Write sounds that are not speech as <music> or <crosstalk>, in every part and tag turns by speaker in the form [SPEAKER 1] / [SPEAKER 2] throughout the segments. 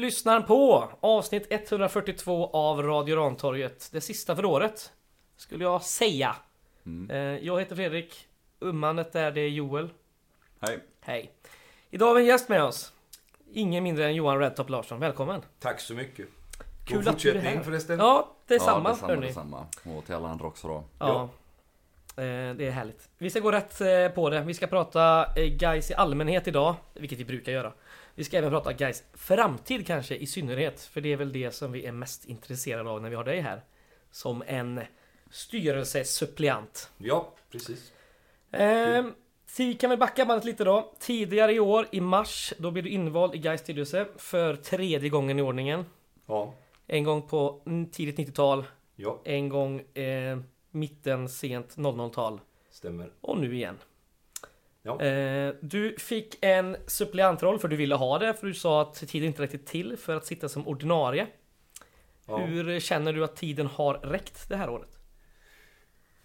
[SPEAKER 1] Lyssnar på avsnitt 142 av Radio Rantorget. Det sista för året. Skulle jag säga.
[SPEAKER 2] Mm.
[SPEAKER 1] Eh, Jag heter Fredrik. Ummanet är det Joel.
[SPEAKER 2] Hej.
[SPEAKER 1] Hej. Idag har vi en gäst med oss. Ingen mindre än Johan Redtop Larsson. Välkommen.
[SPEAKER 3] Tack så mycket.
[SPEAKER 1] Kul
[SPEAKER 3] God
[SPEAKER 1] att du är
[SPEAKER 3] fortsättning
[SPEAKER 1] här.
[SPEAKER 3] förresten.
[SPEAKER 1] Ja, det är
[SPEAKER 2] ja,
[SPEAKER 1] samma
[SPEAKER 2] detsamma, detsamma. Och till alla andra också då.
[SPEAKER 1] Ja. Eh, Det är härligt. Vi ska gå rätt eh, på det. Vi ska prata guys i allmänhet idag, vilket vi brukar göra. Vi ska även prata guys framtid kanske i synnerhet, för det är väl det som vi är mest intresserade av när vi har dig här. Som en styrelsesuppleant.
[SPEAKER 3] Ja, precis.
[SPEAKER 1] Så vi kan väl backa bandet lite då. Tidigare i år, i mars, då blev du invald i Gais styrelse för tredje gången i ordningen.
[SPEAKER 3] Ja.
[SPEAKER 1] En gång på tidigt 90-tal,
[SPEAKER 3] Ja,
[SPEAKER 1] en gång eh, mitten, sent 00-tal.
[SPEAKER 3] stämmer.
[SPEAKER 1] Och nu igen.
[SPEAKER 3] Ja.
[SPEAKER 1] Eh, du fick en suppleantroll för du ville ha det, för du sa att tiden inte räckte till för att sitta som ordinarie.
[SPEAKER 3] Ja.
[SPEAKER 1] Hur känner du att tiden har räckt det här året?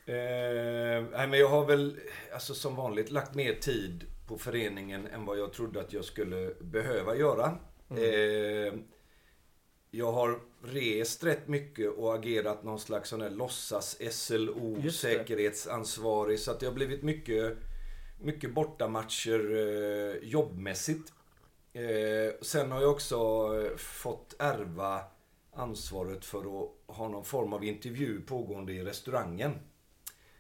[SPEAKER 3] Eh, nej, men jag har väl, alltså som vanligt, lagt mer tid på föreningen än vad jag trodde att jag skulle behöva göra. Eh, jag har rest rätt mycket och agerat någon slags sån här låtsas SLO, säkerhetsansvarig. Så att det har blivit mycket, mycket bortamatcher eh, jobbmässigt. Eh, sen har jag också eh, fått ärva ansvaret för att ha någon form av intervju pågående i restaurangen.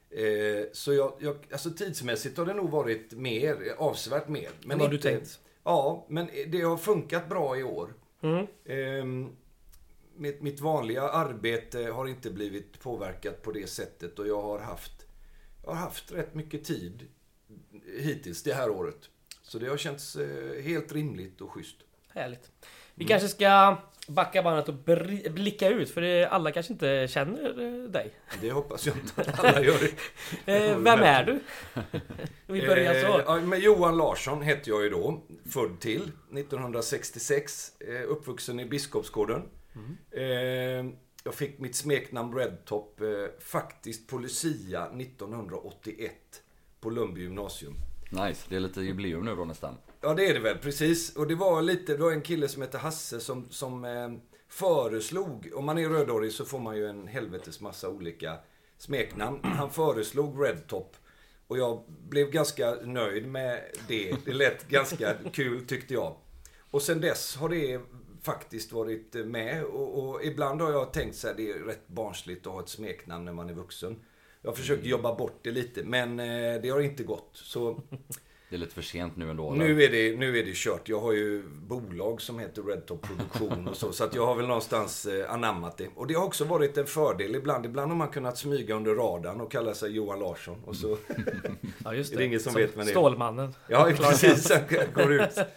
[SPEAKER 3] Eh, så jag, jag, alltså tidsmässigt har det nog varit mer, avsevärt mer.
[SPEAKER 1] Än vad du tänkt?
[SPEAKER 3] Ja, men det har funkat bra i år.
[SPEAKER 1] Mm.
[SPEAKER 3] Ehm, mitt, mitt vanliga arbete har inte blivit påverkat på det sättet och jag har haft, jag har haft rätt mycket tid hittills det här året. Så det har känts eh, helt rimligt och schysst.
[SPEAKER 1] Härligt. Vi kanske ska backa bandet och blicka ut, för det, alla kanske inte känner eh, dig.
[SPEAKER 3] Det hoppas jag inte att alla gör. <laughs>
[SPEAKER 1] Eh, vem är du? <laughs> Vi börjar så.
[SPEAKER 3] Eh, Johan Larsson hette jag ju då. Född till 1966. Eh, uppvuxen i Biskopsgården. Eh, jag fick mitt smeknamn Redtop eh, faktiskt på Lucia 1981. På Lundby gymnasium.
[SPEAKER 2] Nice, det är lite jubileum nu då nästan.
[SPEAKER 3] Ja det är det väl, precis. Och det var lite, det var en kille som hette Hasse som, som eh, föreslog, om man är rödhårig så får man ju en helvetes massa olika smeknamn. Han föreslog Redtop. Och jag blev ganska nöjd med det. Det lät ganska kul tyckte jag. Och sen dess har det faktiskt varit med. Och, och ibland har jag tänkt så här, det är rätt barnsligt att ha ett smeknamn när man är vuxen. Jag har försökt jobba bort det lite, men eh, det har inte gått. Så <laughs>
[SPEAKER 2] Det är lite för sent nu ändå. eller?
[SPEAKER 3] nu är, det, nu är det kört. Jag har ju bolag som heter Redtop Produktion och så. Så att jag har väl någonstans eh, anammat det. Och det har också varit en fördel ibland. Ibland har man kunnat smyga under radarn och kalla sig Johan Larsson. Och så, <laughs>
[SPEAKER 1] Ja, just
[SPEAKER 3] är det ingen som vet vem det är.
[SPEAKER 1] Stålmannen.
[SPEAKER 3] ja, precis. <laughs> Går det ut.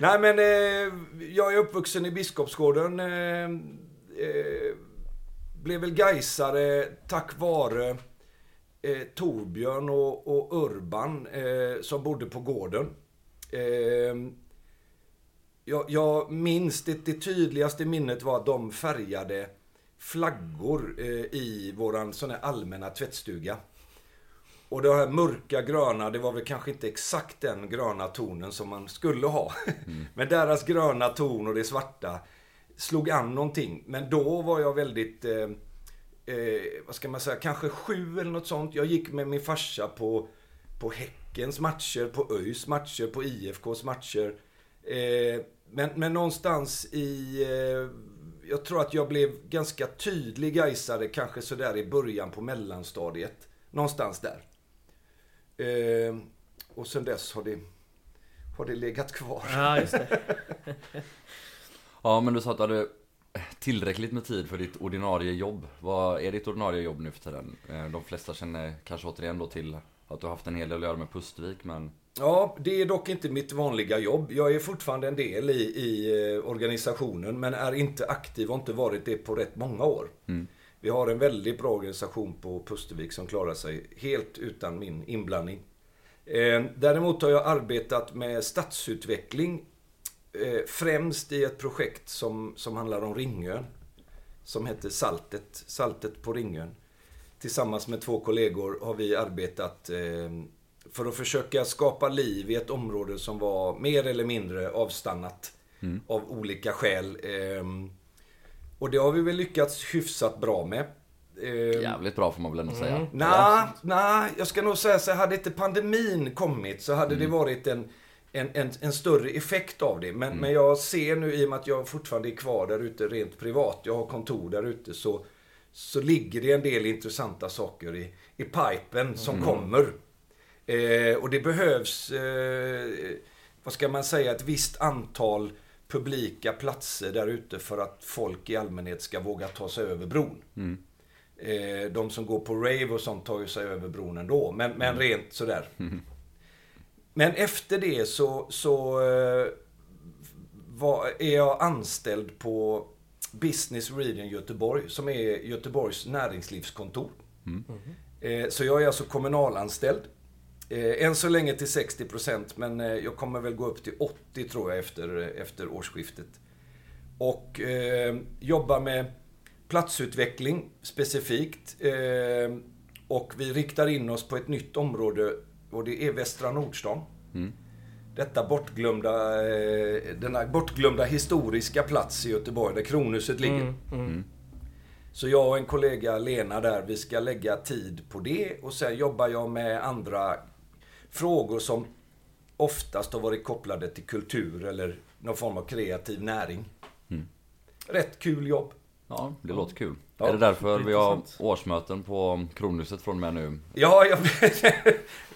[SPEAKER 3] Nej, men eh, jag är uppvuxen i Biskopsgården. Eh, eh, blev väl gaisare tack vare eh, Torbjörn och, och Urban eh, som bodde på gården. Eh, jag, jag minns, det, det tydligaste minnet var att de färgade flaggor eh, i våran sån här allmänna tvättstuga. Och det här mörka gröna, det var väl kanske inte exakt den gröna tonen som man skulle ha. <laughs> Men deras gröna ton och det svarta slog an någonting. Men då var jag väldigt, eh, eh, vad ska man säga, kanske sju eller något sånt. Jag gick med min farsa på, på Häckens matcher, på ÖIS matcher, på IFKs matcher. Eh, men, men någonstans i, eh, jag tror att jag blev ganska tydlig gaisare kanske sådär i början på mellanstadiet. Någonstans där. Eh, och sen dess har det, har det legat kvar.
[SPEAKER 1] Ja, just det. <laughs>
[SPEAKER 2] Ja, men du sa att du hade tillräckligt med tid för ditt ordinarie jobb. Vad är ditt ordinarie jobb nu för tiden? Eh, De flesta känner kanske återigen då till att du har haft en hel del att göra med Pustvik, men
[SPEAKER 3] Ja, det är dock inte mitt vanliga jobb. Jag är fortfarande en del i, i eh, organisationen men är inte aktiv och inte varit det på rätt många år. Vi har en väldigt bra organisation på Pustervik som klarar sig helt utan min inblandning. Eh, däremot har jag arbetat med stadsutveckling främst i ett projekt som, som handlar om Ringön. Som heter Saltet, Saltet på Ringön. Tillsammans med två kollegor har vi arbetat eh, för att försöka skapa liv i ett område som var mer eller mindre avstannat. Av olika skäl. Ehm, och det har vi väl lyckats hyfsat bra med. Ehm,
[SPEAKER 2] Jävligt bra får man väl ändå säga.
[SPEAKER 3] Nej, nej, jag ska nog säga så här, hade inte pandemin kommit så hade det varit en, en, en, en större effekt av det. Men, men jag ser nu, i och med att jag fortfarande är kvar där ute rent privat, jag har kontor där ute, så, så ligger det en del intressanta saker i, i pipen som kommer. Eh, och det behövs, eh, vad ska man säga, ett visst antal publika platser där ute för att folk i allmänhet ska våga ta sig över bron. Eh, de som går på rave och sånt tar ju sig över bron ändå. Men, men rent sådär. Men efter det så, så eh, var, är jag anställd på Business Region Göteborg, som är Göteborgs näringslivskontor. Eh, så jag är alltså kommunalanställd. Eh, än så länge till 60% men eh, jag kommer väl gå upp till 80 tror jag efter, efter årsskiftet. Och eh, jobbar med platsutveckling specifikt. Eh, och vi riktar in oss på ett nytt område och det är Västra Nordstan. Detta bortglömda, eh, denna bortglömda historiska plats i Göteborg där Kronhuset ligger. Så jag och en kollega, Lena där, vi ska lägga tid på det och sen jobbar jag med andra frågor som oftast har varit kopplade till kultur eller någon form av kreativ näring. Rätt kul jobb.
[SPEAKER 2] Ja, det låter kul.
[SPEAKER 3] Ja,
[SPEAKER 2] är det därför vi har årsmöten på Kronhuset från och med nu?
[SPEAKER 3] Ja, jag...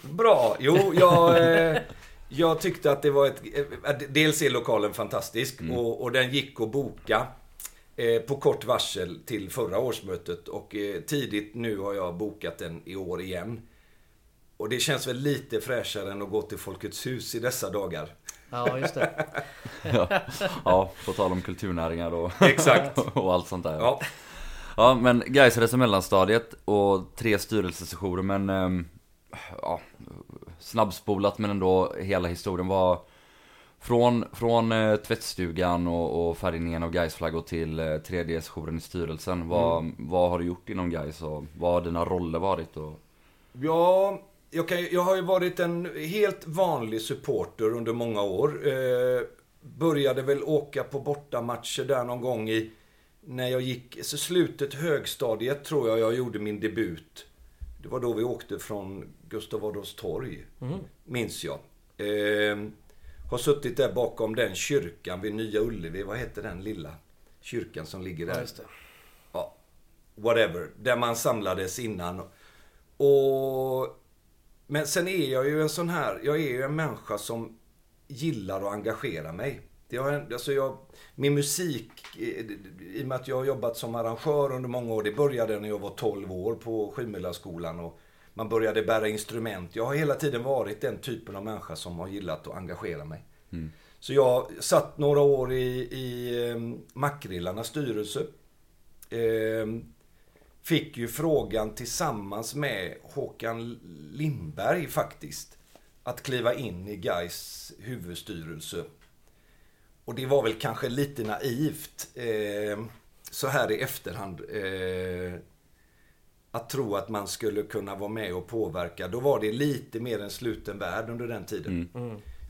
[SPEAKER 3] <laughs> Bra. Jo, jag, eh, jag tyckte att det var ett... eh, Dels är lokalen fantastisk och, och den gick att boka eh, på kort varsel till förra årsmötet och eh, tidigt nu har jag bokat den i år igen. Och det känns väl lite fräschare än att gå till Folkets hus i dessa dagar.
[SPEAKER 1] Ja, just det. <laughs>
[SPEAKER 2] Ja, ja på tal om kulturnäringar och,
[SPEAKER 3] Exakt. <laughs>
[SPEAKER 2] och allt sånt där.
[SPEAKER 3] Ja.
[SPEAKER 2] Ja men Gais är mellanstadiet och tre styrelsesessioner men ehm, ja, snabbspolat men ändå hela historien var från, från eh, tvättstugan och, och färgningen av Gais flaggor till eh, tredje sessionen i styrelsen. Vad, vad har du gjort inom Gais och vad har dina roller varit? Och,
[SPEAKER 3] Ja, jag, kan, jag har ju varit en helt vanlig supporter under många år. Eh, började väl åka på bortamatcher där någon gång i... När jag gick... Så slutet högstadiet tror jag jag gjorde min debut. Det var då vi åkte från Gustav Adolfs torg. Minns jag. Eh, har suttit där bakom den kyrkan vid Nya Ullevi. Vad heter den lilla kyrkan som ligger där?
[SPEAKER 1] Ja,
[SPEAKER 3] ja, whatever. Där man samlades innan. Och... Men sen är jag ju en sån här, jag är ju en människa som gillar att engagera mig. En- alltså jag, min musik, eh, i och med att jag har jobbat som arrangör under många år, det började när jag var 12 år på Skymillaskolan och man började bära instrument. Jag har hela tiden varit den typen av människa som har gillat att engagera mig. Så jag satt några år i, i eh, Makrillarnas styrelse. Eh, fick ju frågan tillsammans med Håkan Lindberg faktiskt. Att kliva in i Gais huvudstyrelse. Och det var väl kanske lite naivt eh, så här i efterhand. Eh, att tro att man skulle kunna vara med och påverka. Då var det lite mer en sluten värld under den tiden.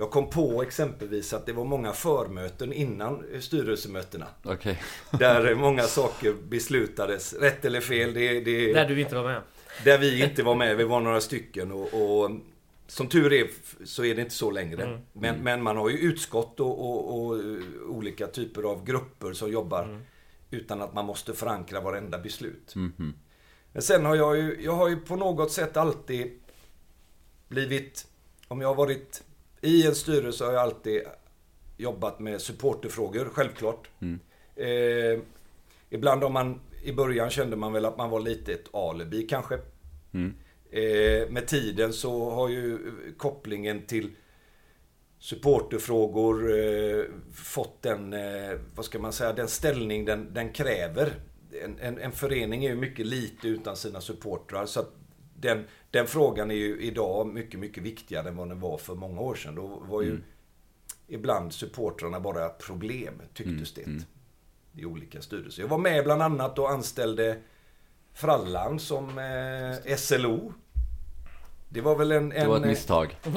[SPEAKER 3] Jag kom på exempelvis att det var många förmöten innan styrelsemötena.
[SPEAKER 2] Okej.
[SPEAKER 3] Där många saker beslutades. Rätt eller fel, det, det,
[SPEAKER 1] Där du inte var med.
[SPEAKER 3] där vi inte var med. Vi var några stycken. Och, och som tur är så är det inte så längre. Men, men man har ju utskott och, och, och olika typer av grupper som jobbar utan att man måste förankra varenda beslut.
[SPEAKER 2] Mhm.
[SPEAKER 3] Men sen har jag ju, jag har ju på något sätt alltid blivit, om jag har varit i en styrelse har jag alltid jobbat med supporterfrågor, självklart. Eh, ibland om man, i början kände man väl att man var lite ett alibi kanske. Eh, med tiden så har ju kopplingen till supporterfrågor eh, fått den, eh, vad ska man säga, den ställning den, den kräver. En, en, en förening är ju mycket lite utan sina supportrar. Så att den, den frågan är ju idag mycket, mycket viktigare än vad den var för många år sedan. Då var ju ibland supportrarna bara problem, tycktes det. I olika styrelser. Jag var med bland annat och anställde Frallan som eh, SLO. Det var väl en... en
[SPEAKER 2] Det var ett misstag. <laughs>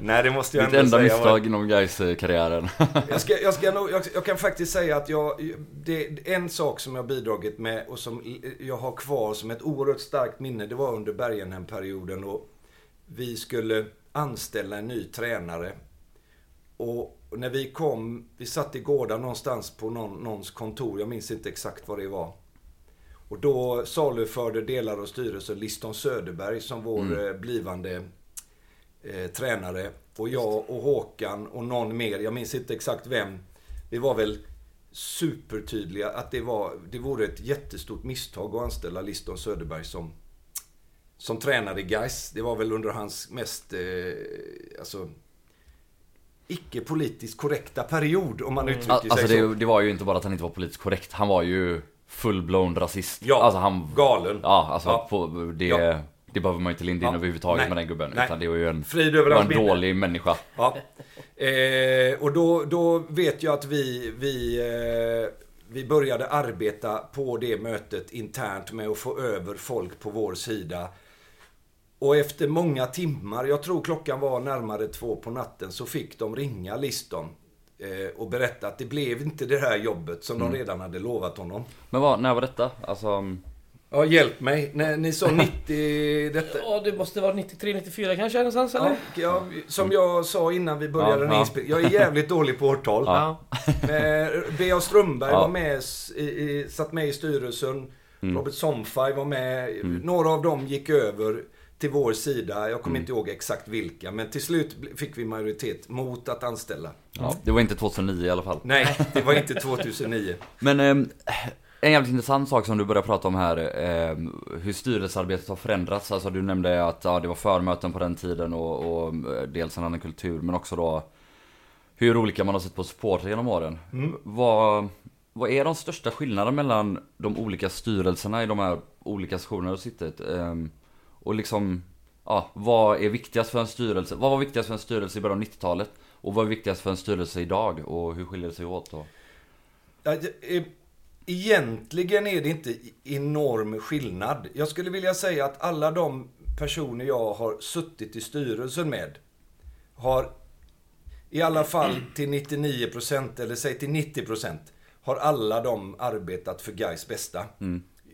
[SPEAKER 3] Nej, det måste jag
[SPEAKER 2] Ditt
[SPEAKER 3] ändå
[SPEAKER 2] enda
[SPEAKER 3] säga.
[SPEAKER 2] misstag inom gais karriären <laughs>
[SPEAKER 3] Jag, ska, jag, ska nog, jag, jag kan faktiskt säga att jag, det, en sak som jag bidragit med och som jag har kvar som ett oerhört starkt minne, det var under Bergenhem-perioden och vi skulle anställa en ny tränare. Och när vi kom, vi satt i gården någonstans på någon, någons kontor, jag minns inte exakt vad det var. Och då saluförde delar av styrelsen Liston Söderberg som vår eh, blivande eh, tränare. Och jag och Håkan och någon mer, jag minns inte exakt vem. Vi var väl supertydliga att det, var, det vore ett jättestort misstag att anställa Liston Söderberg som, som tränare i Gais. Det var väl under hans mest, eh, alltså, icke politiskt korrekta period om man uttrycker
[SPEAKER 2] Alltså
[SPEAKER 3] sig så.
[SPEAKER 2] det, det var ju inte bara att han inte var politiskt korrekt, han var ju full-blown rasist
[SPEAKER 3] Ja,
[SPEAKER 2] Alltså han
[SPEAKER 3] galen.
[SPEAKER 2] Ja, alltså
[SPEAKER 3] Ja.
[SPEAKER 2] På, det,
[SPEAKER 3] Ja.
[SPEAKER 2] det behöver man inte linda in
[SPEAKER 3] Ja.
[SPEAKER 2] överhuvudtaget
[SPEAKER 3] Nej.
[SPEAKER 2] med den gubben
[SPEAKER 3] Nej.
[SPEAKER 2] Utan det var ju en,
[SPEAKER 3] Frid
[SPEAKER 2] det
[SPEAKER 3] över
[SPEAKER 2] var en
[SPEAKER 3] minne.
[SPEAKER 2] dålig människa
[SPEAKER 3] Ja. Eh, och då, då vet jag att vi, vi, eh, vi började arbeta på det mötet internt med att få över folk på vår sida. Och efter många timmar, jag tror klockan var närmare två på natten, så fick de ringa Liston och berätta att det blev inte det här jobbet som de redan hade lovat honom.
[SPEAKER 2] Men vad, när var detta? Alltså
[SPEAKER 3] Ja, hjälp mig. När ni sa <laughs> 90... Detta,
[SPEAKER 1] Ja, det måste vara 93, 94 kanske någonstans eller?
[SPEAKER 3] ja, ja, som jag sa innan vi började
[SPEAKER 2] Ja, ja.
[SPEAKER 3] inspelningen. Jag är jävligt dålig på årtal.
[SPEAKER 1] Ja. <laughs>
[SPEAKER 3] Eh, B.A. Strömberg
[SPEAKER 2] Ja.
[SPEAKER 3] var med, i, i, satt med i styrelsen.
[SPEAKER 2] Mm.
[SPEAKER 3] Robert Somfaj var med. Några av dem gick över till vår sida. Jag kommer
[SPEAKER 2] Mm.
[SPEAKER 3] inte ihåg exakt vilka. Men till slut fick vi majoritet mot att anställa.
[SPEAKER 2] ja, Det var inte 2009 i alla fall
[SPEAKER 3] Nej, <laughs> det var inte 2009.
[SPEAKER 2] Men ehm, en jävligt intressant sak som du började prata om här, ehm, hur styrelsearbetet har förändrats. Alltså du nämnde att ja, det var förmöten på den tiden och, och eh, dels en annan kultur, men också då hur olika man har sett på supportrar genom åren. Vad, vad är de största skillnaderna mellan de olika styrelserna i de här olika sessionerna du suttit? Ehm, och liksom, ja, vad är viktigast för en styrelse? Vad var viktigast för en styrelse i början av 90-talet? Och vad är viktigast för en styrelse idag? Och hur skiljer det sig åt då?
[SPEAKER 3] Ja, Egentligen är det inte enorm skillnad. Jag skulle vilja säga att alla de personer jag har suttit i styrelsen med har i alla fall till 99% eller säg till 90% har alla de arbetat för Gais bästa.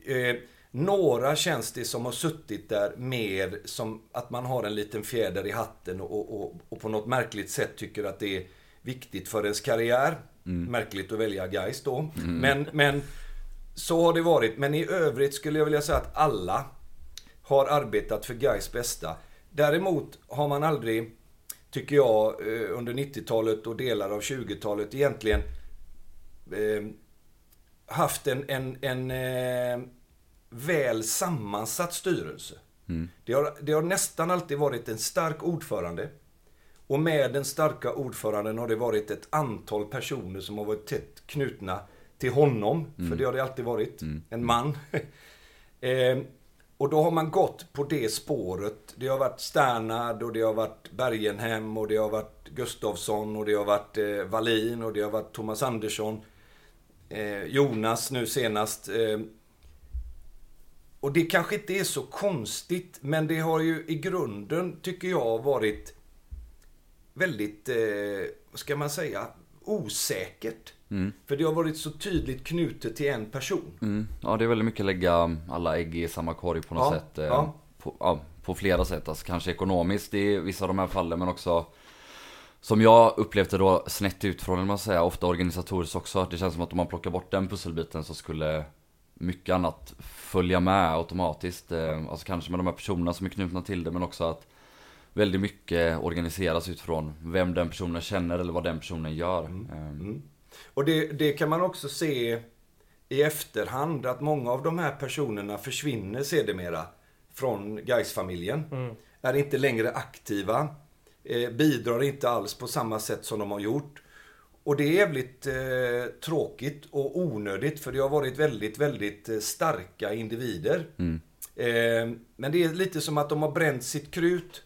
[SPEAKER 3] Eh, några känns det som har suttit där mer som att man har en liten fjäder i hatten och, och, och på något märkligt sätt tycker att det är viktigt för ens karriär. Märkligt att välja Gais då. Men, men så har det varit. Men i övrigt skulle jag vilja säga att alla har arbetat för Gais bästa. Däremot har man aldrig, tycker jag, eh, under 90-talet och delar av 20-talet egentligen eh, haft en, en, en eh, väl sammansatt styrelse. Det, har, det har nästan alltid varit en stark ordförande. Och med den starka ordföranden har det varit ett antal personer som har varit tätt knutna till honom. För det har det alltid varit. En man. <laughs> eh, och då har man gått på det spåret. Det har varit Sternad och det har varit Bergenhem och det har varit Gustafsson och det har varit eh, Wallin och det har varit Thomas Andersson. Eh, Jonas nu senast. Eh, och det kanske inte är så konstigt, men det har ju i grunden, tycker jag, varit väldigt, eh, vad ska man säga, osäkert. För det har varit så tydligt knutet till en person.
[SPEAKER 2] Mm. Ja, det är väldigt mycket lägga alla ägg i samma korg på något
[SPEAKER 3] Ja,
[SPEAKER 2] sätt. eh,
[SPEAKER 3] ja.
[SPEAKER 2] På, ja, på flera sätt. Alltså, kanske ekonomiskt i vissa av de här fallen, men också som jag upplevde då snett utifrån, eller man säga, ofta organisatoriskt också. Det känns som att om man plockar bort den pusselbiten så skulle mycket annat följa med automatiskt. Eh, Alltså kanske med de här personerna som är knutna till det, men också att väldigt mycket organiseras utifrån vem den personen känner eller vad den personen gör. Eh,
[SPEAKER 3] Och det, det kan man också se i efterhand att många av de här personerna försvinner sedermera från Gais-familjen. Är inte längre aktiva. Eh, bidrar inte alls på samma sätt som de har gjort. Och det är jävligt eh, tråkigt och onödigt för det har varit väldigt, väldigt eh, starka individer. Eh, men det är lite som att de har bränt sitt krut.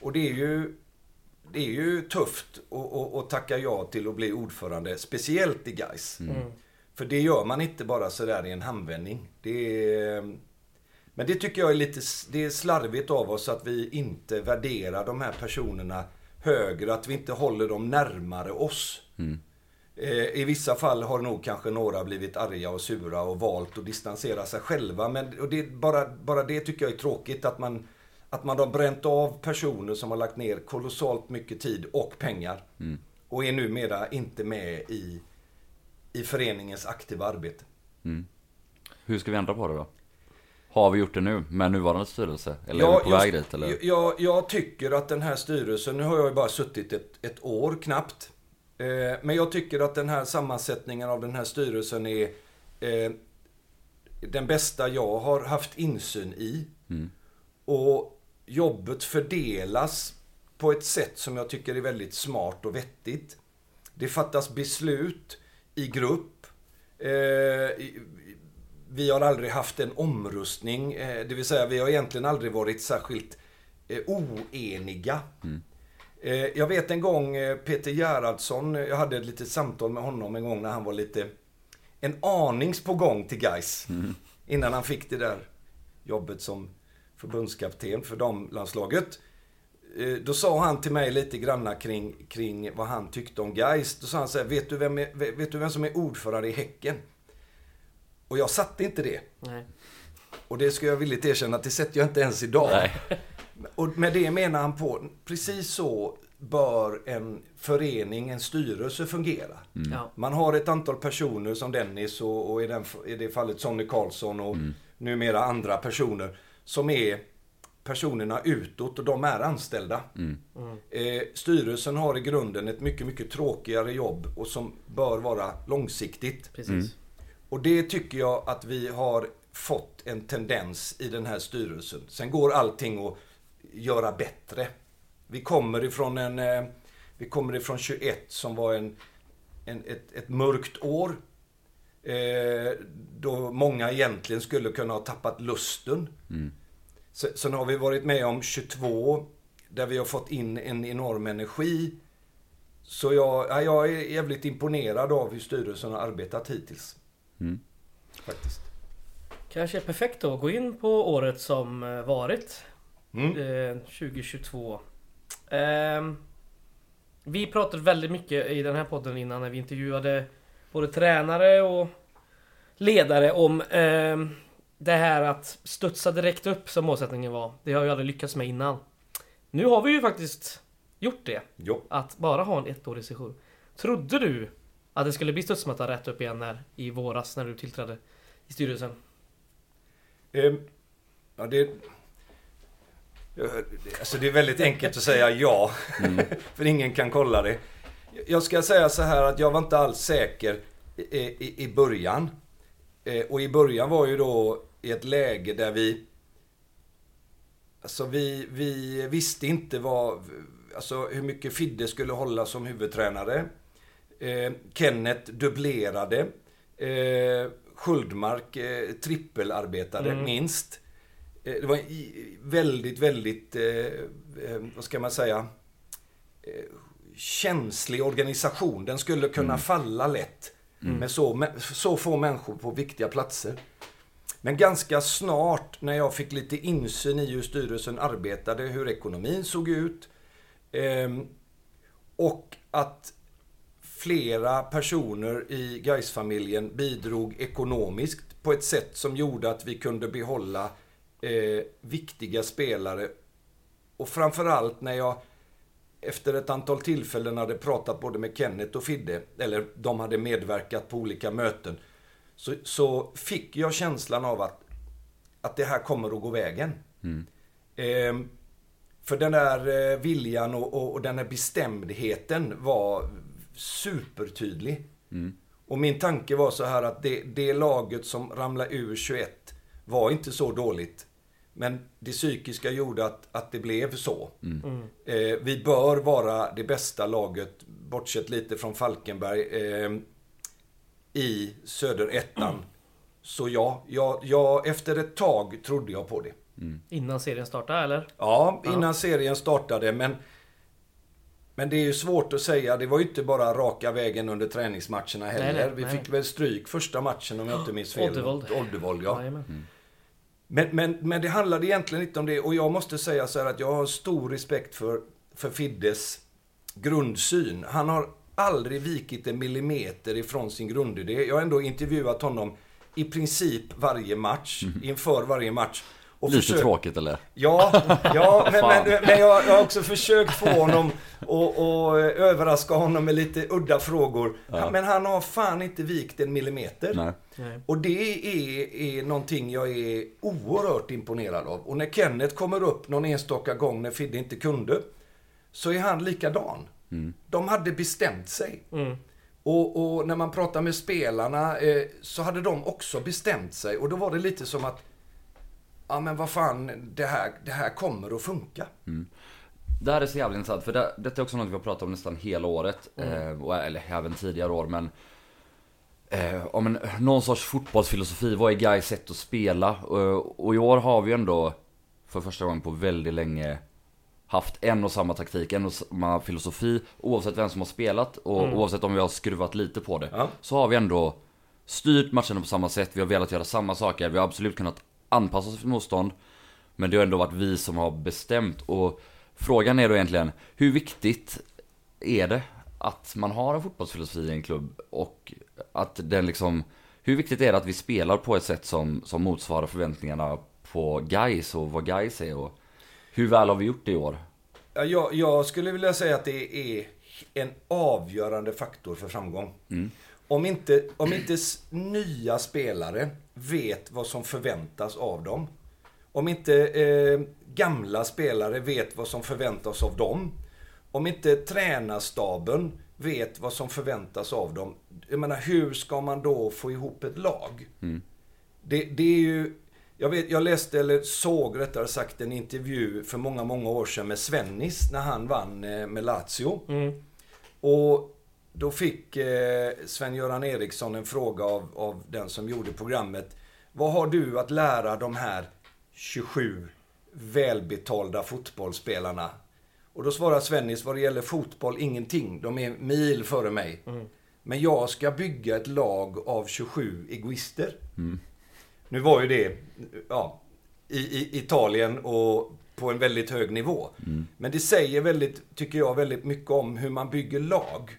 [SPEAKER 3] Och det är ju det är ju tufft att, tacka ja till att bli ordförande, speciellt i Gais. För det gör man inte bara sådär i en handvändning. Det är, Men det tycker jag är lite det är slarvigt av oss att vi inte värderar de här personerna högre, att vi inte håller dem närmare oss. Mm. I vissa fall har nog kanske några blivit arga och sura och valt att distansera sig själva. Men och det, bara, bara det tycker jag är tråkigt att man, att man har bränt av personer som har lagt ner kolossalt mycket tid och pengar. Och är numera inte med i, i föreningens aktiva arbete. Mm.
[SPEAKER 2] Hur ska vi ändra på det då? Har vi gjort det nu med nuvarande styrelse? Eller
[SPEAKER 3] Ja,
[SPEAKER 2] är vi på
[SPEAKER 3] jag-
[SPEAKER 2] väg dit eller?
[SPEAKER 3] Jag, jag, tycker att den här styrelsen, nu har jag ju bara suttit ett, ett år knappt. Eh, men jag tycker att den här sammansättningen av den här styrelsen är eh, den bästa jag har haft insyn i. Och jobbet fördelas på ett sätt som jag tycker är väldigt smart och vettigt. Det fattas beslut i grupp. Eh, vi har aldrig haft en omröstning, eh, det vill säga vi har egentligen aldrig varit särskilt eh, oeniga. Eh, jag vet en gång Peter Gerhardsson, jag hade ett litet samtal med honom en gång när han var lite en anings på gång till Gais Innan han fick det där jobbet som förbundskapten för damlandslaget. Då sa han till mig lite granna kring, kring vad han tyckte om Gais. Då sa han så här, vet du, vem är, vet du vem som är ordförande i Häcken? Och jag satte inte det.
[SPEAKER 1] Nej.
[SPEAKER 3] Och det ska jag villigt erkänna att det sätter jag inte ens idag.
[SPEAKER 2] Nej. <laughs>
[SPEAKER 3] Och med det menar han på, precis så bör en förening, en styrelse fungera.
[SPEAKER 1] Ja.
[SPEAKER 3] Man har ett antal personer som Dennis och, och i, den, i det fallet Sonny Karlsson och numera andra personer som är personerna utåt och de är anställda. Eh, styrelsen har i grunden ett mycket, mycket tråkigare jobb och som bör vara långsiktigt.
[SPEAKER 1] Precis.
[SPEAKER 3] Och det tycker jag att vi har fått en tendens i den här styrelsen. Sen går allting att göra bättre. Vi kommer ifrån en... eh, Vi kommer ifrån 21 som var en, en, ett, ett mörkt år. Eh, då många egentligen skulle kunna ha tappat lusten. Se- Sen har vi varit med om 22 där vi har fått in en enorm energi. Så jag, ja, jag är jävligt imponerad av hur styrelsen har arbetat hittills. Faktiskt.
[SPEAKER 1] Kanske är perfekt då att gå in på året som eh, varit.
[SPEAKER 3] Mm.
[SPEAKER 1] Eh, 2022. Ehm, vi pratade väldigt mycket i den här podden innan när vi intervjuade både tränare och ledare om ehm, det här att studsa direkt upp som målsättningen var. Det har jag aldrig lyckats med innan. Nu har vi ju faktiskt gjort det.
[SPEAKER 3] Jo.
[SPEAKER 1] Att bara ha en ettårig session. Trodde du att det skulle bli studsmatta rätt upp igen när, i våras när du tillträdde i styrelsen?
[SPEAKER 3] Ehm, ja, det... Ja, Alltså det är väldigt enkelt att säga ja. <laughs> För ingen kan kolla det. Jag ska säga så här att jag var inte alls säker i, i, i början. Eh, Och i början var ju då i ett läge där vi... Alltså vi, vi visste inte vad... Alltså hur mycket Fidde skulle hålla som huvudtränare. Eh, Kenneth dubblerade. Eh, Sköldmark eh, trippelarbetade
[SPEAKER 1] Mm.
[SPEAKER 3] minst. Eh, det var väldigt, väldigt, eh, eh, vad ska man säga, eh, känslig organisation. Den skulle kunna falla lätt med så, så få människor på viktiga platser. Men ganska snart när jag fick lite insyn i hur styrelsen arbetade, hur ekonomin såg ut ehm, och att flera personer i Gais-familjen bidrog ekonomiskt på ett sätt som gjorde att vi kunde behålla eh, viktiga spelare. Och framförallt när jag efter ett antal tillfällen hade pratat både med Kenneth och Fidde, eller de hade medverkat på olika möten, så, så fick jag känslan av att, att det här kommer att gå vägen. Ehm, för den där eh, viljan och, och, och den här bestämdheten var supertydlig. Och min tanke var så här att det, det laget som ramlade ur 21 var inte så dåligt. Men det psykiska gjorde att, att det blev så. Eh, vi bör vara det bästa laget, bortsett lite från Falkenberg, eh, i söderettan. Så ja, jag, jag, efter ett tag trodde jag på det.
[SPEAKER 1] Innan serien startade eller?
[SPEAKER 3] Ja, innan serien startade, men... Men det är ju svårt att säga. Det var ju inte bara raka vägen under träningsmatcherna heller.
[SPEAKER 1] Nej, nej,
[SPEAKER 3] Vi
[SPEAKER 1] nej.
[SPEAKER 3] fick väl stryk första matchen om jag inte minns fel.
[SPEAKER 1] Oddevold.
[SPEAKER 3] Oddevold, ja.
[SPEAKER 1] Jajamän.
[SPEAKER 3] Men, men, men det handlade egentligen inte om det. Och jag måste säga så här att jag har stor respekt för, för Fiddes grundsyn. Han har aldrig vikit en millimeter ifrån sin grundidé. Jag har ändå intervjuat honom i princip varje match, inför varje match. Och
[SPEAKER 2] Lite
[SPEAKER 3] försökt-
[SPEAKER 2] tråkigt eller?
[SPEAKER 3] Ja, ja <laughs> men, men, men jag, jag har också försökt få honom och, och överraska honom med lite udda frågor.
[SPEAKER 2] Ja.
[SPEAKER 3] Men han har fan inte vikt en millimeter.
[SPEAKER 2] Nej.
[SPEAKER 1] Nej.
[SPEAKER 3] Och det är, är någonting jag är oerhört imponerad av. Och när Kenneth kommer upp någon enstaka gång när Fidde inte kunde, så är han likadan. De hade bestämt sig.
[SPEAKER 1] Mm.
[SPEAKER 3] Och, och när man pratar med spelarna eh, så hade de också bestämt sig. Och då var det lite som att, ja men vad fan, det här, det här kommer att funka.
[SPEAKER 2] Det här är så jävla intressant för det, detta är också något vi har pratat om nästan hela året. Eh, och, eller även tidigare år men eh, om en, någon sorts fotbollsfilosofi. Vad är Gais sätt att spela? Och, och i år har vi ändå för första gången på väldigt länge haft en och samma taktik, en och samma filosofi. Oavsett vem som har spelat och oavsett om vi har skruvat lite på det.
[SPEAKER 3] Ja.
[SPEAKER 2] Så har vi ändå styrt matcherna på samma sätt. Vi har velat göra samma saker. Vi har absolut kunnat anpassa oss för motstånd. Men det har ändå varit vi som har bestämt. Och frågan är då egentligen, hur viktigt är det att man har en fotbollsfilosofi i en klubb? Och att den liksom, hur viktigt är det att vi spelar på ett sätt som, som motsvarar förväntningarna på guys och vad guys är? Och hur väl har vi gjort det i år?
[SPEAKER 3] Ja, Jag, jag skulle vilja säga att det är en avgörande faktor för framgång. Om, inte, om inte nya spelare vet vad som förväntas av dem. Om inte eh, gamla spelare vet vad som förväntas av dem. Om inte tränarstaben vet vad som förväntas av dem. Jag menar, hur ska man då få ihop ett lag? Det, det är ju... Jag, vet, jag läste, eller såg rättare sagt, en intervju för många, många år sedan med Svennis när han vann eh, med Lazio.
[SPEAKER 1] Mm.
[SPEAKER 3] Och då fick eh, Sven-Göran Eriksson en fråga av, av den som gjorde programmet. Vad har du att lära de här 27 välbetalda fotbollsspelarna? Och då svarar Svennis, vad det gäller fotboll, ingenting. De är mil före mig. Men jag ska bygga ett lag av 27 egoister. Nu var ju det ja, i, i Italien och på en väldigt hög nivå. Men det säger väldigt, tycker jag, väldigt mycket om hur man bygger lag.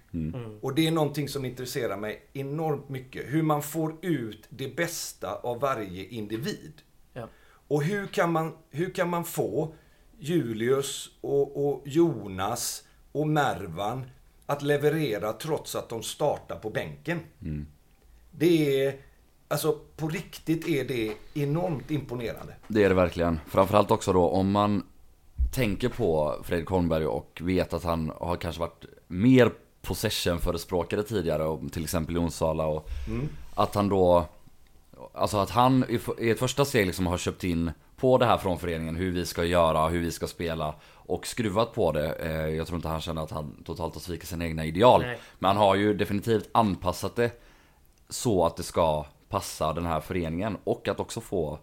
[SPEAKER 3] Och det är någonting som intresserar mig enormt mycket. Hur man får ut det bästa av varje individ.
[SPEAKER 1] Ja.
[SPEAKER 3] Och hur kan man, hur kan man få Julius och, och Jonas och Mervan att leverera trots att de startar på bänken? Det är, alltså på riktigt är det enormt imponerande.
[SPEAKER 2] Det är det verkligen. Framförallt också då om man tänker på Fredrik Holmberg och vet att han har kanske varit mer possession-förespråkare tidigare, och till exempel i Onsala och att han då Alltså att han i ett första steg liksom har köpt in på det här från föreningen, hur vi ska göra, hur vi ska spela och skruvat på det. Eh, Jag tror inte han känner att han totalt har svikit sina egna ideal.
[SPEAKER 1] Nej.
[SPEAKER 2] Men han har ju definitivt anpassat det så att det ska passa den här föreningen och att också få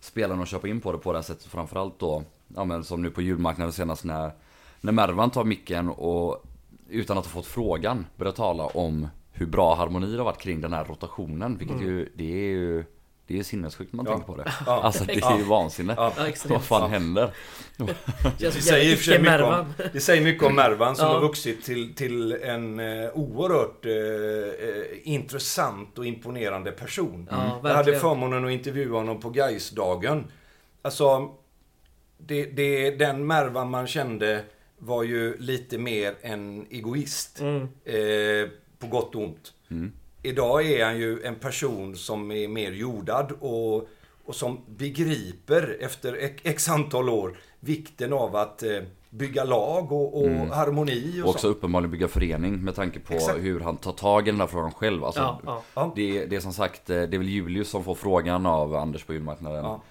[SPEAKER 2] spelarna att köpa in på det på det här sättet. Framförallt då, ja men som nu på julmarknaden senast när, när Mervan tar micken och utan att ha fått frågan börjar tala om hur bra harmoni det har varit kring den här rotationen. Vilket ju, det är ju det är sinnessjukt när man
[SPEAKER 3] Ja.
[SPEAKER 2] tänker på det.
[SPEAKER 3] Ja.
[SPEAKER 2] Alltså det är ju vansinne.
[SPEAKER 3] Ja.
[SPEAKER 2] Vad fan händer?
[SPEAKER 1] Det
[SPEAKER 3] säger, för sig mycket om, det säger mycket om Mervan som
[SPEAKER 1] Ja.
[SPEAKER 3] har vuxit till, till en eh, oerhört eh, eh, intressant och imponerande person.
[SPEAKER 1] Ja,
[SPEAKER 3] Jag hade förmånen att intervjua honom på Gaisdagen. Alltså, det, det, den Mervan man kände var ju lite mer en egoist.
[SPEAKER 1] Mm.
[SPEAKER 3] Eh, på gott och ont. Idag är han ju en person som är mer jordad och, och som begriper efter x- antal år vikten av att eh, bygga lag och, och harmoni och,
[SPEAKER 2] Och också
[SPEAKER 3] sånt.
[SPEAKER 2] uppenbarligen bygga förening med tanke på
[SPEAKER 3] Exakt.
[SPEAKER 2] hur han tar tag i den här frågan själv. Alltså,
[SPEAKER 1] Ja, ja.
[SPEAKER 3] Ja.
[SPEAKER 2] Det, det är som sagt, eh, det är väl Julius som får frågan av Anders på julmarknaden.
[SPEAKER 3] Ja.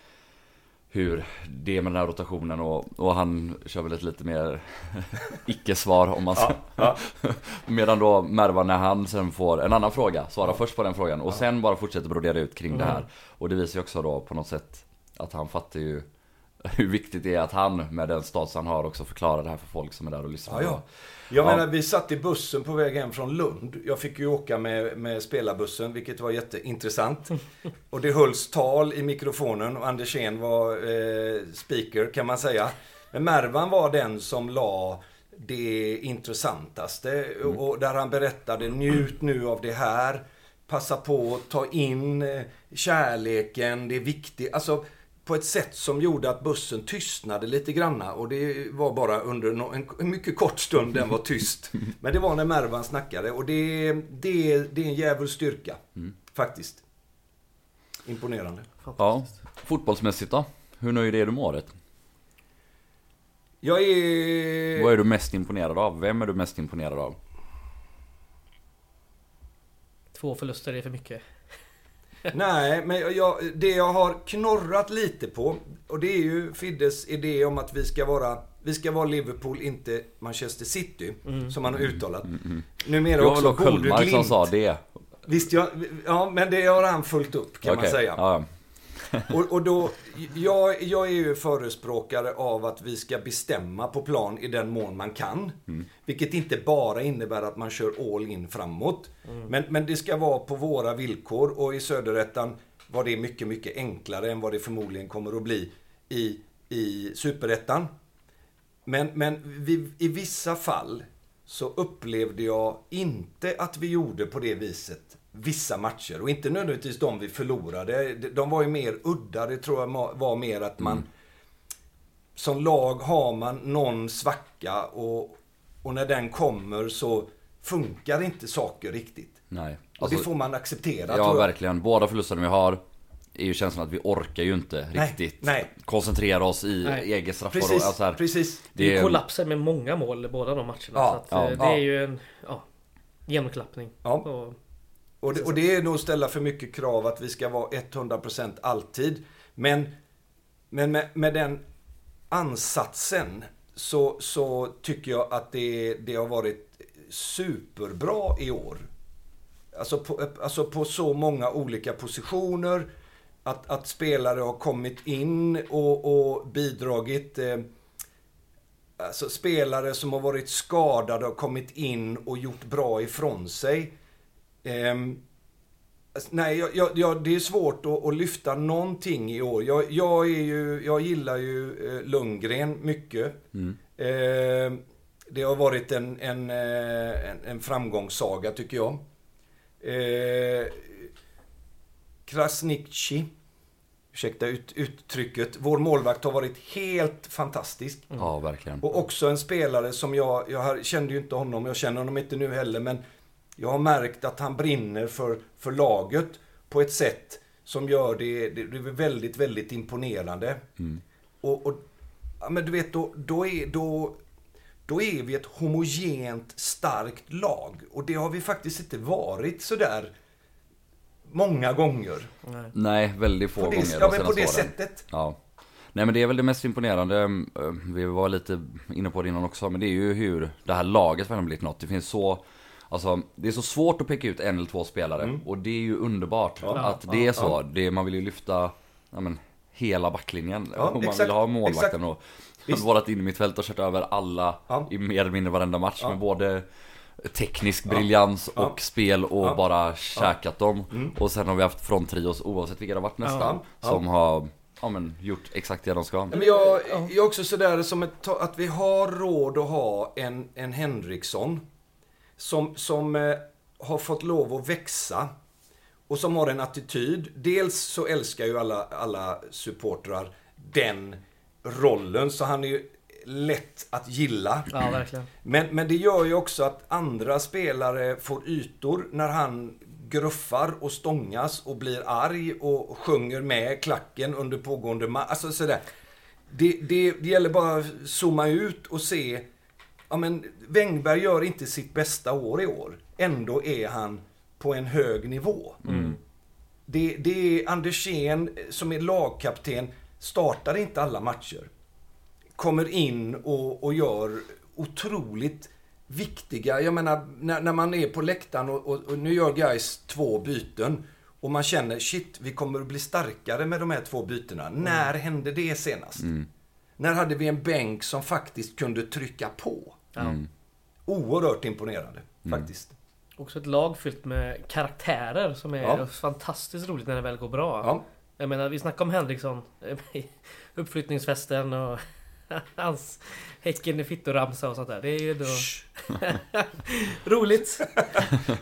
[SPEAKER 2] Hur det är med den här rotationen och, och han kör väl ett lite mer <laughs> icke-svar om man ska.
[SPEAKER 3] Ja, <laughs>
[SPEAKER 2] Medan då Mervan när han sen får en annan fråga, svarar först på den frågan och sen bara fortsätter brodera ut kring det här. Och det visar ju också då på något sätt att han fattar ju <laughs> hur viktigt det är att han med den status han har också förklarar det här för folk som är där och lyssnar.
[SPEAKER 3] Ja, ja. Jag
[SPEAKER 2] Ja.
[SPEAKER 3] menar, vi satt i bussen på väg hem från Lund. Jag fick ju åka med, med spelarbussen, vilket var jätteintressant. <laughs> Och det hölls tal i mikrofonen och Andersén var eh, speaker, kan man säga. Men Mervan var den som la det intressantaste. Och där han berättade, njut nu av det här. Passa på att ta in eh, kärleken, det är viktigt. Alltså, på ett sätt som gjorde att bussen tystnade lite granna. Och det var bara under en, mycket kort stund den var tyst. Men det var när Mervan snackade. Och det, det, det är en jävla styrka. Faktiskt. Imponerande.
[SPEAKER 2] Ja, fotbollsmässigt då? Hur nöjd är du med året?
[SPEAKER 3] Jag är...
[SPEAKER 2] Vad är du mest imponerad av? Vem är du mest imponerad av?
[SPEAKER 1] Två förluster är för mycket. <laughs>
[SPEAKER 3] Nej, men jag, det jag har knorrat lite på, och det är ju Fiddes idé om att vi ska vara, vi ska vara Liverpool, inte Manchester City, som han har uttalat. Numera
[SPEAKER 2] Det var
[SPEAKER 3] också
[SPEAKER 2] väl då
[SPEAKER 3] Borde
[SPEAKER 2] Sköldmark som sa det.
[SPEAKER 3] Visst, ja, ja, men det har han fullt upp kan man
[SPEAKER 2] Okej,
[SPEAKER 3] säga.
[SPEAKER 2] Ja, <laughs>
[SPEAKER 3] Och, och då, jag, jag är ju förespråkare av att vi ska bestämma på plan i den mån man kan. Vilket inte bara innebär att man kör all in framåt. Men, men det ska vara på våra villkor och i Söderettan var det mycket, mycket enklare än vad det förmodligen kommer att bli i, i Superettan. Men, men vi, i vissa fall så upplevde jag inte att vi gjorde på det viset vissa matcher. Och inte nödvändigtvis de vi förlorade. De- var ju mer udda. Det tror jag var mer att man... Som lag har man någon svacka och, och när den kommer så funkar inte saker riktigt.
[SPEAKER 2] nej.
[SPEAKER 3] Och det
[SPEAKER 2] Alltså,
[SPEAKER 3] får man acceptera.
[SPEAKER 2] ja, verkligen. Båda förlusterna vi har är ju känslan att vi orkar ju inte
[SPEAKER 3] Nej,
[SPEAKER 2] riktigt
[SPEAKER 3] nej.
[SPEAKER 2] koncentrera oss i
[SPEAKER 1] Nej.
[SPEAKER 2] eget straffområde.
[SPEAKER 3] Precis,
[SPEAKER 2] Alltså här,
[SPEAKER 3] precis.
[SPEAKER 1] Det är kollapser med många mål båda de matcherna.
[SPEAKER 3] Ja,
[SPEAKER 1] så att,
[SPEAKER 2] ja,
[SPEAKER 1] eh, det
[SPEAKER 3] ja.
[SPEAKER 1] är ju en ja, genomklappning.
[SPEAKER 3] Ja.
[SPEAKER 1] Och,
[SPEAKER 3] och det, och det är nog att ställa för mycket krav att vi ska vara 100% alltid. Men, men med, med den ansatsen så, så tycker jag att det, det har varit superbra i år. Alltså på, alltså på så många olika positioner. Att, att spelare har kommit in och, och bidragit. Eh, alltså spelare som har varit skadade har kommit in och gjort bra ifrån sig. Ehm, alltså, nej, jag, jag, jag, det är svårt att, att lyfta någonting i år. Jag, jag, är ju, jag gillar ju eh, Lundgren mycket. Ehm, det har varit en, en, eh, en, en framgångssaga tycker jag. Eh, Krasniqi, ursäkta ut, uttrycket, vår målvakt har varit helt fantastisk.
[SPEAKER 2] ja, verkligen.
[SPEAKER 3] Och också en spelare som jag, jag kände ju inte honom, jag känner honom inte nu heller, men jag har märkt att han brinner för, för laget på ett sätt som gör det, det, det är väldigt, väldigt imponerande. Och, och ja, men du vet, då, då, är, då, då är vi ett homogent, starkt lag. Och det har vi faktiskt inte varit sådär många gånger.
[SPEAKER 1] nej.
[SPEAKER 2] Nej, väldigt få
[SPEAKER 3] På
[SPEAKER 2] gånger
[SPEAKER 3] det,
[SPEAKER 2] de
[SPEAKER 3] ja, men på det
[SPEAKER 2] åren.
[SPEAKER 3] sättet.
[SPEAKER 2] Ja. Nej men det är väl det mest imponerande, eh, vi var lite inne på det innan också, men det är ju hur det här laget verkligen blivit något. Det finns så, alltså det är så svårt att peka ut en eller två spelare. Och det är ju underbart att det är så. Det, man vill ju lyfta, ja men, hela backlinjen.
[SPEAKER 3] Ja,
[SPEAKER 2] och man
[SPEAKER 3] exakt,
[SPEAKER 2] vill ha målvakten
[SPEAKER 3] exakt.
[SPEAKER 2] och
[SPEAKER 3] Visst.
[SPEAKER 2] vårat innermittfält och kört över alla
[SPEAKER 3] Ja.
[SPEAKER 2] i mer eller mindre varenda match.
[SPEAKER 3] Ja.
[SPEAKER 2] Med både teknisk briljans
[SPEAKER 3] Ja.
[SPEAKER 2] och spel och
[SPEAKER 3] Ja. Mm.
[SPEAKER 2] bara käkat dem. Och sen har vi haft fronttrios oavsett vilka det har varit nästan.
[SPEAKER 3] Ja. Ja.
[SPEAKER 2] Som har ja, men, gjort exakt det de ska.
[SPEAKER 3] Men jag, jag är också sådär som ett, att vi har råd att ha en, en Henriksson som, som eh, har fått lov att växa och som har en attityd. Dels så älskar ju alla, alla supportrar den rollen, så han är ju lätt att gilla.
[SPEAKER 1] Ja.
[SPEAKER 3] Men, men det gör ju också att andra spelare får ytor när han gruffar och stångas och blir arg och sjunger med klacken under pågående match. Alltså sådär. Det, det, det gäller bara att zooma ut och se. Ja men Wängberg gör inte sitt bästa år i år. Ändå är han på en hög nivå. Det, det är Andersén som är lagkapten, startar inte alla matcher kommer in och, och gör otroligt viktiga, jag menar när, när man är på läktaren och, och, och nu gör guys två byten Och man känner, shit, vi kommer att bli starkare med de här två bytena. När hände det senast? När hade vi en bänk som faktiskt kunde trycka på?
[SPEAKER 1] Ja.
[SPEAKER 3] Oerhört imponerande, faktiskt.
[SPEAKER 1] Också ett lag fyllt med karaktärer som är
[SPEAKER 3] Ja.
[SPEAKER 1] fantastiskt roligt när det väl går bra.
[SPEAKER 3] Ja.
[SPEAKER 1] Jag menar, vi snackade om Henriksson i <laughs> uppflyttningsfesten och <laughs> hans Häcken i fittoramsa och sånt där. Det är ju då <laughs> roligt.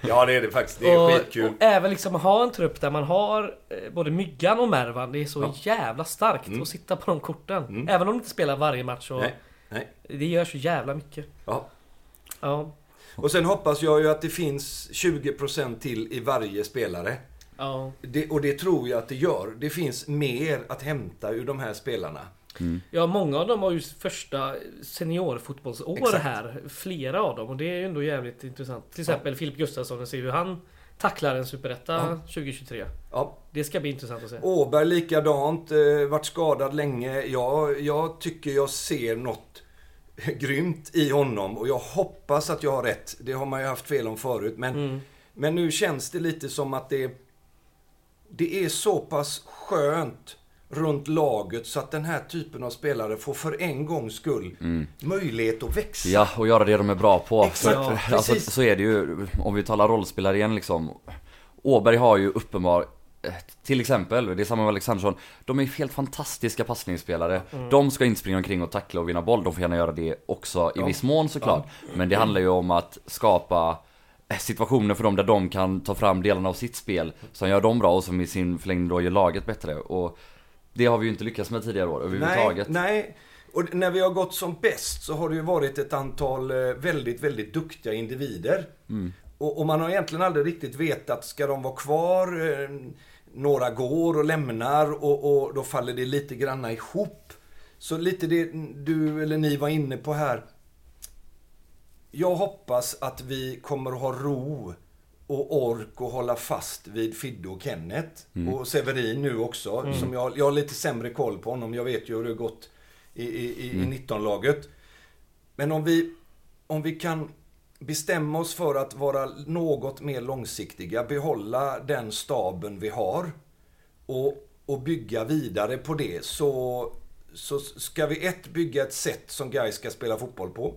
[SPEAKER 3] ja, det är det faktiskt. Det är
[SPEAKER 1] och,
[SPEAKER 3] skitkul.
[SPEAKER 1] och även liksom ha en trupp där man har eh, både Myggan och Mervan. Det är så
[SPEAKER 3] Ja.
[SPEAKER 1] jävla starkt
[SPEAKER 3] Mm.
[SPEAKER 1] att sitta på de korten.
[SPEAKER 3] Mm.
[SPEAKER 1] Även om de inte spelar varje match. Och
[SPEAKER 3] Nej, nej.
[SPEAKER 1] Det gör så jävla mycket.
[SPEAKER 3] Ja.
[SPEAKER 1] Ja.
[SPEAKER 3] Och sen hoppas jag ju att det finns 20% till i varje spelare.
[SPEAKER 1] Ja.
[SPEAKER 3] Det, och det tror jag att det gör. Det finns mer att hämta ur de här spelarna.
[SPEAKER 1] Ja, många av dem har ju första seniorfotbollsår
[SPEAKER 3] Exakt.
[SPEAKER 1] här. Flera av dem. Och det är ju ändå jävligt intressant. Till exempel Filip Gustafsson, ser hur han tacklar en superetta
[SPEAKER 3] Ja.
[SPEAKER 1] 2023.
[SPEAKER 3] Ja.
[SPEAKER 1] Det ska bli intressant att se.
[SPEAKER 3] Åberg likadant, eh, varit skadad länge. Jag, jag tycker jag ser något <laughs> grymt i honom och jag hoppas att jag har rätt. Det har man ju haft fel om förut. Men,
[SPEAKER 1] Mm.
[SPEAKER 3] men nu känns det lite som att det, det är så pass skönt runt laget så att den här typen av spelare får för en gångs skull möjlighet att växa.
[SPEAKER 2] Ja, och göra det de är bra på.
[SPEAKER 3] Exakt,
[SPEAKER 2] För-
[SPEAKER 3] ja,
[SPEAKER 2] alltså, så är det ju, om vi talar rollspelare igen liksom. Åberg har ju uppenbar till exempel, det är samma med Alexandersson. De är helt fantastiska passningsspelare.
[SPEAKER 3] Mm.
[SPEAKER 2] De ska inte springa omkring och tackla och vinna boll. De får gärna göra det också i
[SPEAKER 3] Ja.
[SPEAKER 2] viss mån såklart. Men det handlar ju om att skapa eh, situationer för dem där de kan ta fram delarna av sitt spel som gör dem bra och som i sin förlängning då gör laget bättre. Och det har vi ju inte lyckats med tidigare år
[SPEAKER 3] Nej,
[SPEAKER 2] överhuvudtaget.
[SPEAKER 3] nej. Och när vi har gått som bäst så har det ju varit ett antal eh, väldigt, väldigt duktiga individer. Och, och man har egentligen aldrig riktigt vetat, ska de vara kvar? Eh, Några går och lämnar och, och då faller det lite granna ihop. Så lite det du eller ni var inne på här. Jag hoppas att vi kommer att ha ro och ork att hålla fast vid Fidde och Kenneth. Och Severin nu också. Som jag, jag har lite sämre koll på honom. Jag vet ju hur det har gått i, i, i, i 19-laget. Men om vi, om vi kan bestämma oss för att vara något mer långsiktiga, behålla den staben vi har och, och bygga vidare på det så, så ska vi ett bygga ett sätt som Gais ska spela fotboll på.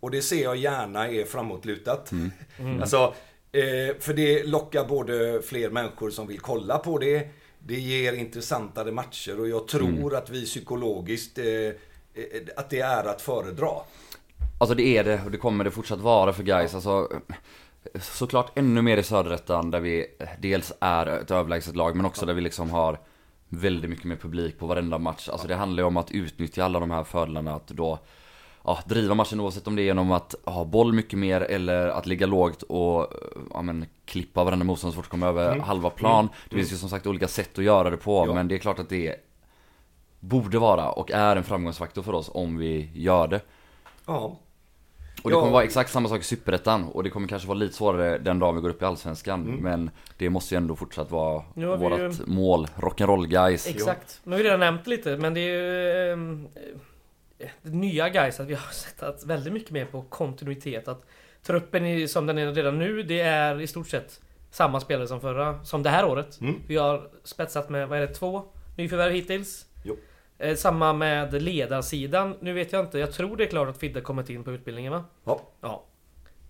[SPEAKER 3] Och det ser jag gärna är framåtlutat. Alltså, eh, för det lockar både fler människor som vill kolla på det. Det ger intressantare matcher och jag tror att vi psykologiskt eh, eh, att det är att föredra.
[SPEAKER 2] Alltså det är det och det kommer det fortsatt vara för guys. Alltså, såklart ännu mer i söderettan där vi dels är ett överlägset lag men också där vi liksom har väldigt mycket mer publik på varenda match. Alltså det handlar ju om att utnyttja alla de här fördelarna att då ja, driva matchen oavsett om det är genom att ha boll mycket mer eller att ligga lågt och ja, men, klippa varenda motståndare så fort de kommer över halva plan. Det finns ju som sagt olika sätt att göra det på
[SPEAKER 3] Ja.
[SPEAKER 2] men det är klart att det borde vara och är en framgångsfaktor för oss om vi gör det.
[SPEAKER 3] Ja.
[SPEAKER 2] Och det
[SPEAKER 3] Ja.
[SPEAKER 2] kommer vara exakt samma sak i Superettan och det kommer kanske vara lite svårare den dagen vi går upp i Allsvenskan.
[SPEAKER 3] Mm.
[SPEAKER 2] Men det måste ju ändå fortsatt vara
[SPEAKER 1] vi
[SPEAKER 2] vårt
[SPEAKER 1] ju-
[SPEAKER 2] mål. Rock'n'roll guys.
[SPEAKER 1] Exakt. Nu har vi redan nämnt lite men det är ju ehm, eh, det nya guys att vi har <laughs> sett att väldigt mycket mer på kontinuitet. Att truppen är, som den är redan nu, det är i stort sett samma spelare som förra, som det här året.
[SPEAKER 3] Mm.
[SPEAKER 1] Vi har spetsat med, vad är det, två nyförvärv hittills.
[SPEAKER 3] Jo.
[SPEAKER 1] Eh, samma med ledarsidan. Nu vet jag inte, jag tror det är klart att Fidde kommit in på utbildningen va?
[SPEAKER 3] Ja.
[SPEAKER 1] Ja.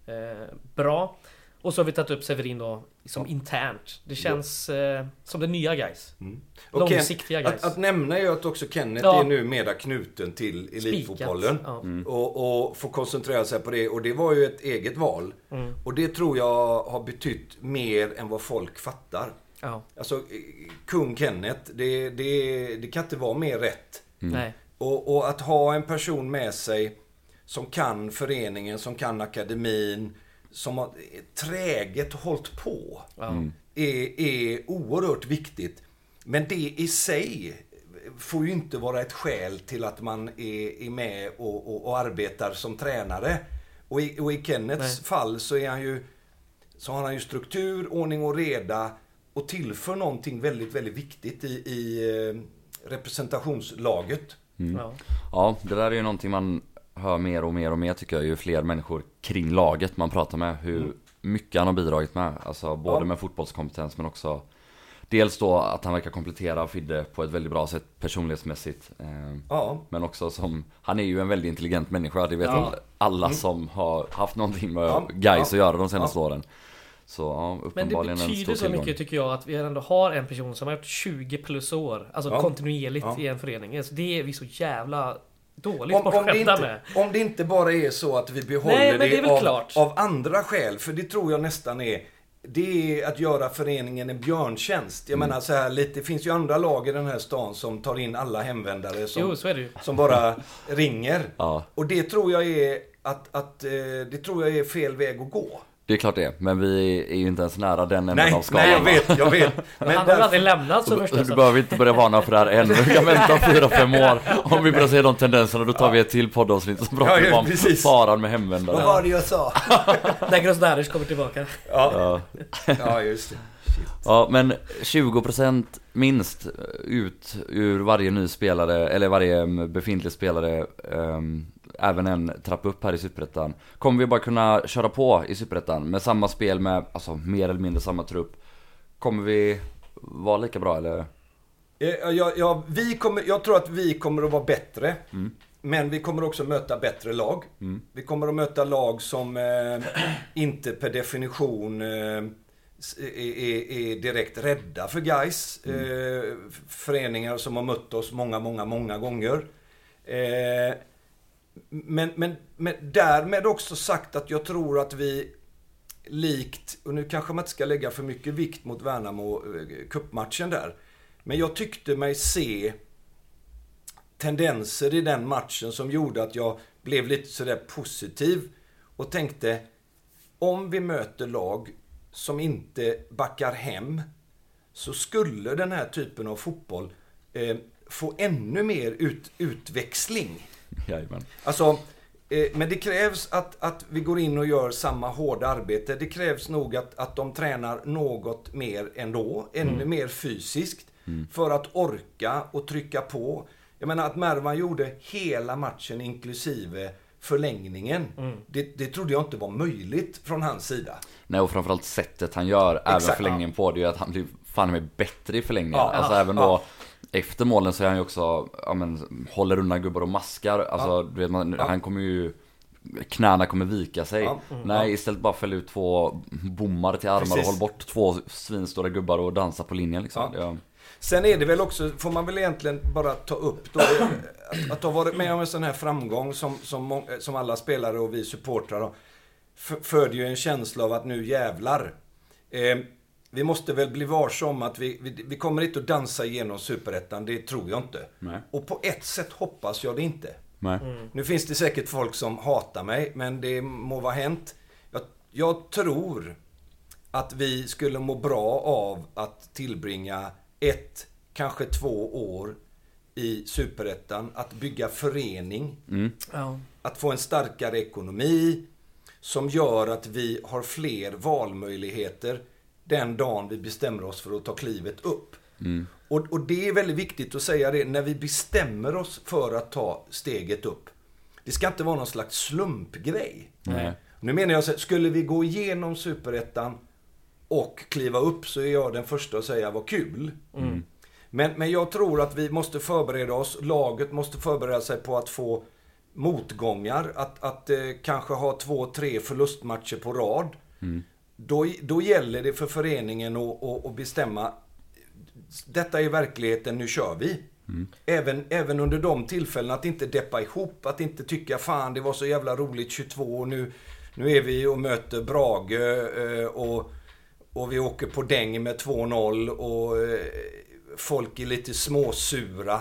[SPEAKER 1] Eh, bra. Och så har vi tagit upp Severin då, som internt. Det känns eh, som det nya guys.
[SPEAKER 3] Ken-
[SPEAKER 1] Långsiktiga guys.
[SPEAKER 3] Att, att nämna är ju att också Kenneth
[SPEAKER 1] Ja.
[SPEAKER 3] är nu mera knuten till elitfotbollen.
[SPEAKER 1] Ja.
[SPEAKER 3] Och, och får koncentrera sig på det. Och det var ju ett eget val.
[SPEAKER 1] Mm.
[SPEAKER 3] Och det tror jag har betytt mer än vad folk fattar.
[SPEAKER 1] Ja.
[SPEAKER 3] Alltså, eh, kung Kenneth, det, det, det kan inte vara mer rätt.
[SPEAKER 1] Nej.
[SPEAKER 3] Och, och att ha en person med sig som kan föreningen, som kan akademin, som har träget hållit på.
[SPEAKER 1] Ja.
[SPEAKER 3] är, är oerhört viktigt. Men det i sig får ju inte vara ett skäl till att man är, är med och, och, och arbetar som tränare. Och i, och i Kenneths
[SPEAKER 1] Nej.
[SPEAKER 3] fall så är han ju så har han ju struktur, ordning och reda och tillför någonting väldigt, väldigt viktigt i, i eh, representationslaget.
[SPEAKER 1] Ja.
[SPEAKER 2] Ja, det där är ju någonting man hör mer och mer och mer tycker jag. Ju fler människor kring laget man pratar med. Hur mycket han har bidragit med. Alltså både
[SPEAKER 3] Ja.
[SPEAKER 2] med fotbollskompetens men också Dels då att han verkar komplettera Fidde på ett väldigt bra sätt personlighetsmässigt. Eh,
[SPEAKER 3] Ja,
[SPEAKER 2] Men också som, han är ju en väldigt intelligent människa, det vet
[SPEAKER 1] Ja.
[SPEAKER 2] alla som har haft någonting med
[SPEAKER 3] Mm. Ja,
[SPEAKER 2] guys
[SPEAKER 3] ja,
[SPEAKER 2] att göra de senaste åren. Så ja,
[SPEAKER 1] Men det
[SPEAKER 2] uppenbarligen en
[SPEAKER 1] betyder
[SPEAKER 2] stor
[SPEAKER 1] så mycket tycker jag att vi ändå har en person som har gjort 20 plus år. Alltså
[SPEAKER 3] Ja.
[SPEAKER 1] kontinuerligt
[SPEAKER 3] Ja.
[SPEAKER 1] i en förening. Alltså, det är vi så jävla dåligt
[SPEAKER 3] om, om, det inte,
[SPEAKER 1] med.
[SPEAKER 3] om det inte bara är så att vi behåller
[SPEAKER 1] Nej, det väl
[SPEAKER 3] av, av andra skäl, för det tror jag nästan är det är att göra föreningen en björntjänst. Jag
[SPEAKER 2] Mm.
[SPEAKER 3] menar så här lite, det finns ju andra lag i den här stan som tar in alla hemvändare som,
[SPEAKER 1] Jo, så är det ju.
[SPEAKER 3] som bara ringer. <laughs>
[SPEAKER 2] Ja,
[SPEAKER 3] Och det tror jag är att, att eh, det tror jag är fel väg att gå.
[SPEAKER 2] Det är klart det. Men vi är ju inte ens nära den änden
[SPEAKER 3] Nej,
[SPEAKER 2] av skalan.
[SPEAKER 3] nej, jag vet, jag vet. <laughs>
[SPEAKER 1] Men han har
[SPEAKER 3] därför,
[SPEAKER 1] aldrig lämnat så
[SPEAKER 2] Du,
[SPEAKER 1] första
[SPEAKER 2] du behöver inte börja varna för det här än. Vi kan vänta 4-5 år. Om vi börjar se de tendenserna, då tar vi ett till poddavsnitt som pratar
[SPEAKER 3] Ja,
[SPEAKER 2] om
[SPEAKER 3] precis.
[SPEAKER 2] faran med
[SPEAKER 3] vad
[SPEAKER 2] hemvändare.
[SPEAKER 3] var det jag sa? <laughs>
[SPEAKER 1] När Grosdaric kommer tillbaka.
[SPEAKER 3] Ja,
[SPEAKER 2] Ja. <laughs>
[SPEAKER 3] just det.
[SPEAKER 2] Ja, men 20% minst ut ur varje ny spelare, eller varje befintlig spelare, ehm, även en trapp upp här i Superettan. Kommer vi bara kunna köra på i Superettan med samma spel med, alltså mer eller mindre samma trupp? Kommer vi vara lika bra eller?
[SPEAKER 3] Eh, Ja, ja, vi kommer, jag tror att vi kommer att vara bättre.
[SPEAKER 2] Mm.
[SPEAKER 3] Men vi kommer också möta bättre lag.
[SPEAKER 2] Mm.
[SPEAKER 3] Vi kommer att möta lag som eh, inte per definition eh, är, är, är direkt rädda för guys. Eh, f- föreningar som har mött oss många, många, många gånger. Eh, men, men, men därmed också sagt att jag tror att vi likt, och nu kanske man inte ska lägga för mycket vikt mot Värnamo eh, kuppmatchen där. Men jag tyckte mig se tendenser i den matchen som gjorde att jag blev lite sådär positiv och tänkte om vi möter lag som inte backar hem så skulle den här typen av fotboll eh, få ännu mer ut, utväxling.
[SPEAKER 2] Jajamän.
[SPEAKER 3] Alltså, eh, men det krävs att, att vi går in och gör samma hårda arbete. Det krävs nog att, att de tränar något mer ändå, ännu mer fysiskt. För att orka och trycka på. Jag menar att Mervan gjorde hela matchen inklusive förlängningen. Det, det trodde jag inte var möjligt från hans sida.
[SPEAKER 2] Nej och framförallt sättet han gör även
[SPEAKER 3] Exakt,
[SPEAKER 2] förlängningen på det är ju att han blir fan med bättre i förlängningen.
[SPEAKER 3] Ja,
[SPEAKER 2] alltså
[SPEAKER 3] ja,
[SPEAKER 2] även då
[SPEAKER 3] ja.
[SPEAKER 2] Efter målen så är han ju också, ja men håller undan gubbar och maskar. Alltså du vet man,
[SPEAKER 3] Ja.
[SPEAKER 2] han kommer ju Knäna kommer vika sig.
[SPEAKER 3] Ja,
[SPEAKER 2] Nej istället bara fälla ut två bommar till armar och
[SPEAKER 3] Precis.
[SPEAKER 2] håll bort två svinstora gubbar och dansa på linjen liksom.
[SPEAKER 3] Ja.
[SPEAKER 2] Ja.
[SPEAKER 3] Sen är det väl också, får man väl egentligen bara ta upp då, att, att ha varit med om en sån här framgång som, som, som alla spelare och vi supportrar föder ju en känsla av att nu jävlar. Eh, vi måste väl bli varse om att vi, vi, vi kommer inte att dansa igenom superettan, det tror jag inte.
[SPEAKER 2] Nej.
[SPEAKER 3] Och på ett sätt hoppas jag det inte.
[SPEAKER 2] Nej.
[SPEAKER 3] Nu finns det säkert folk som hatar mig, men det må vara hänt. Jag, jag tror att vi skulle må bra av att tillbringa ett, kanske två år i Superettan. Att bygga förening,
[SPEAKER 2] Mm.
[SPEAKER 1] Ja.
[SPEAKER 3] att få en starkare ekonomi som gör att vi har fler valmöjligheter den dagen vi bestämmer oss för att ta klivet upp.
[SPEAKER 2] Mm.
[SPEAKER 3] Och, och det är väldigt viktigt att säga det, när vi bestämmer oss för att ta steget upp. Det ska inte vara någon slags slumpgrej.
[SPEAKER 2] Nej.
[SPEAKER 3] Nu menar jag så skulle vi gå igenom superettan och kliva upp så är jag den första att säga vad kul. Men, men jag tror att vi måste förbereda oss, laget måste förbereda sig på att få motgångar, att, att eh, kanske ha två, tre förlustmatcher på rad. Då, då gäller det för föreningen att, att, att bestämma, detta är verkligheten, nu kör vi. Även, även under de tillfällena att inte deppa ihop, att inte tycka fan det var så jävla roligt 22 och nu, nu är vi och möter Brage eh, och, och vi åker på däng med 2-0 och eh, folk är lite småsura.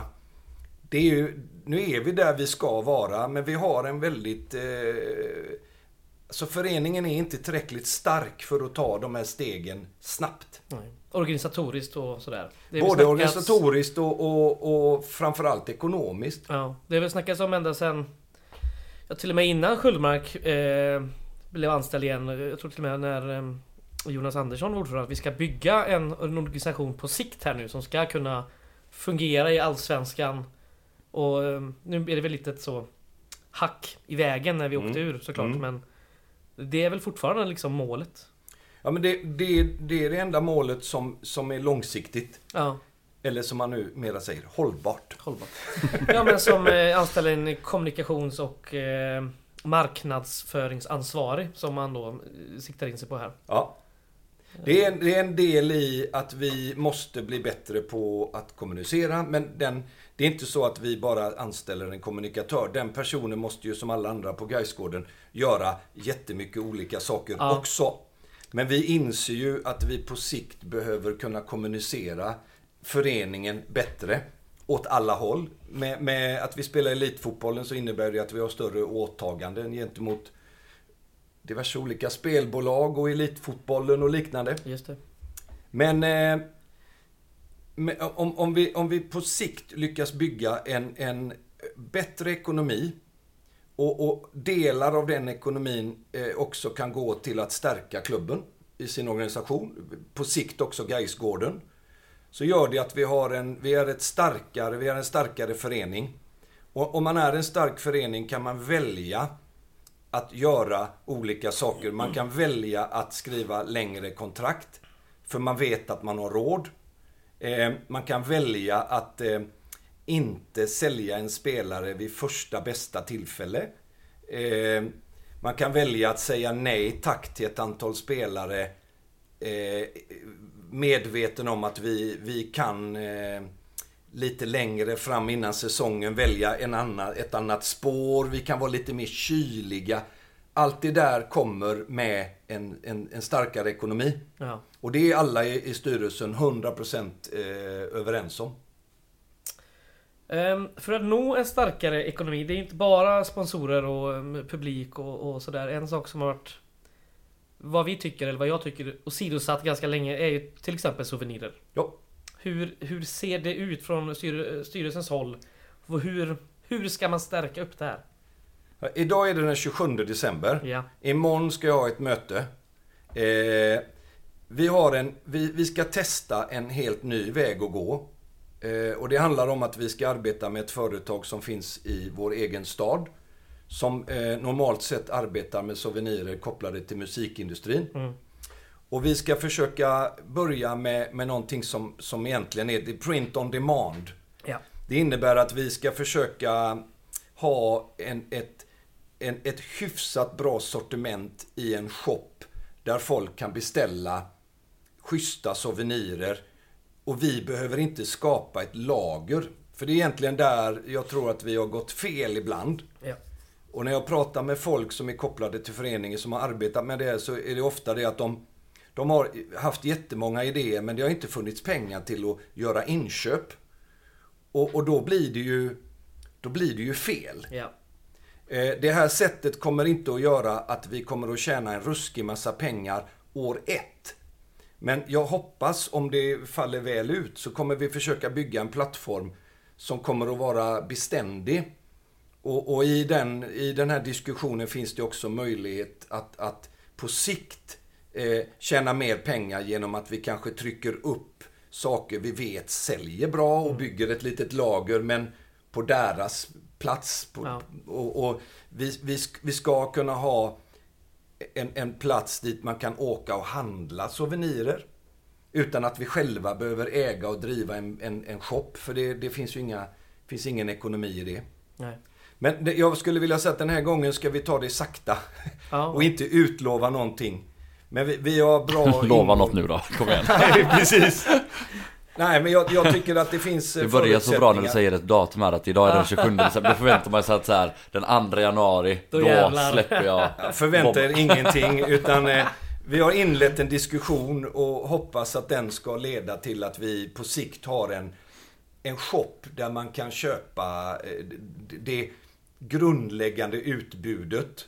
[SPEAKER 3] Det är ju, nu är vi där vi ska vara, men vi har en väldigt... Eh, alltså föreningen är inte tillräckligt stark för att ta de här stegen snabbt.
[SPEAKER 1] Nej. Organisatoriskt och sådär.
[SPEAKER 3] Både
[SPEAKER 1] snackats-
[SPEAKER 3] organisatoriskt och, och, och framförallt ekonomiskt.
[SPEAKER 1] Ja, det har väl snackats om ända sen... Ja, till och med innan Sköldmark eh, blev anställd igen. Jag tror till och med när eh, Jonas Andersson var ordförande att vi ska bygga en, en organisation på sikt här nu som ska kunna fungera i Allsvenskan. Och eh, nu är det väl lite ett så hack i vägen när vi åkte ur såklart
[SPEAKER 3] Mm.
[SPEAKER 1] men Det är väl fortfarande liksom målet.
[SPEAKER 3] Ja, men det, det, det är det enda målet som, som är långsiktigt.
[SPEAKER 1] Ja,
[SPEAKER 3] Eller som man nu mera säger, hållbart.
[SPEAKER 1] hållbart. <laughs> Ja men som eh, anställer en kommunikations och eh, marknadsföringsansvarig som man då eh, siktar in sig på här.
[SPEAKER 3] Ja. Det är, en, det är en del i att vi måste bli bättre på att kommunicera, men den, det är inte så att vi bara anställer en kommunikatör. Den personen måste ju som alla andra på Gaisgården göra jättemycket olika saker
[SPEAKER 1] Ja.
[SPEAKER 3] också. Men vi inser ju att vi på sikt behöver kunna kommunicera föreningen bättre åt alla håll. Med, med att vi spelar elitfotbollen så innebär det att vi har större åtaganden gentemot diverse olika spelbolag och elitfotbollen och liknande.
[SPEAKER 1] Just det.
[SPEAKER 3] Men eh, men Eh, om, om, vi, om vi på sikt lyckas bygga en, en bättre ekonomi och, och delar av den ekonomin eh, också kan gå till att stärka klubben i sin organisation, på sikt också Gaisgården, så gör det att vi har en, vi är ett starkare, vi är en starkare förening. Och om man är en stark förening kan man välja att göra olika saker. Man kan välja att skriva längre kontrakt. För man vet att man har råd. Eh, man kan välja att eh, inte sälja en spelare vid första bästa tillfälle. Eh, man kan välja att säga nej tack till ett antal spelare eh, medveten om att vi, vi kan eh, lite längre fram innan säsongen välja en annan, ett annat spår. Vi kan vara lite mer kyliga. Allt det där kommer med en, en, en starkare ekonomi.
[SPEAKER 1] Ja.
[SPEAKER 3] Och det är alla i, i styrelsen 100% eh, överens om.
[SPEAKER 1] Ehm, för att nå en starkare ekonomi, det är inte bara sponsorer och em, publik och, och sådär. En sak som har varit vad vi tycker, eller vad jag tycker, åsidosatt ganska länge är ju till exempel souvenirer.
[SPEAKER 3] Ja.
[SPEAKER 1] Hur, hur ser det ut från styr, styrelsens håll? Och hur, hur ska man stärka upp det här?
[SPEAKER 3] Idag är det den 27 december.
[SPEAKER 1] Ja.
[SPEAKER 3] Imorgon ska jag ha ett möte. Eh, vi, har en, vi, vi ska testa en helt ny väg att gå. Eh, och det handlar om att vi ska arbeta med ett företag som finns i vår egen stad. Som eh, normalt sett arbetar med souvenirer kopplade till musikindustrin.
[SPEAKER 1] Mm.
[SPEAKER 3] Och vi ska försöka börja med, med någonting som, som egentligen är print on demand.
[SPEAKER 1] Ja.
[SPEAKER 3] Det innebär att vi ska försöka ha en, ett, en, ett hyfsat bra sortiment i en shop där folk kan beställa schyssta souvenirer. Och vi behöver inte skapa ett lager. För det är egentligen där jag tror att vi har gått fel ibland.
[SPEAKER 1] Ja.
[SPEAKER 3] Och när jag pratar med folk som är kopplade till föreningen som har arbetat med det så är det ofta det att de, de har haft jättemånga idéer men det har inte funnits pengar till att göra inköp. Och, och då blir det ju då blir det ju fel.
[SPEAKER 1] Ja.
[SPEAKER 3] Eh, Det här sättet kommer inte att göra att vi kommer att tjäna en ruskig massa pengar år ett. Men jag hoppas, om det faller väl ut, så kommer vi försöka bygga en plattform som kommer att vara beständig. Och, och i, den, i den här diskussionen finns det också möjlighet att, att på sikt eh, tjäna mer pengar genom att vi kanske trycker upp saker vi vet säljer bra och bygger ett litet lager, men på deras plats. På,
[SPEAKER 1] Ja.
[SPEAKER 3] och, och vi, vi, vi ska kunna ha en, en plats dit man kan åka och handla souvenirer. Utan att vi själva behöver äga och driva en, en, en shop. För det, det finns ju inga, finns ingen ekonomi i det.
[SPEAKER 1] Nej.
[SPEAKER 3] Men det, jag skulle vilja säga att den här gången ska vi ta det sakta.
[SPEAKER 1] Ja. <laughs>
[SPEAKER 3] Och inte utlova någonting. Men vi, vi har bra... <laughs>
[SPEAKER 2] Lova något nu då, kom igen. <laughs>
[SPEAKER 3] Nej, precis. Nej, men jag, jag tycker att det finns eh,
[SPEAKER 2] Det börjar så bra när du säger ett datum här att idag är den 27 december. Då förväntar man sig att så här, den 2 januari,
[SPEAKER 1] Då
[SPEAKER 2] då, släpper jag. <laughs>
[SPEAKER 3] Förvänta er ingenting, <laughs> utan eh, vi har inlett en diskussion och hoppas att den ska leda till att vi på sikt har en, en shop där man kan köpa eh, det, det grundläggande utbudet.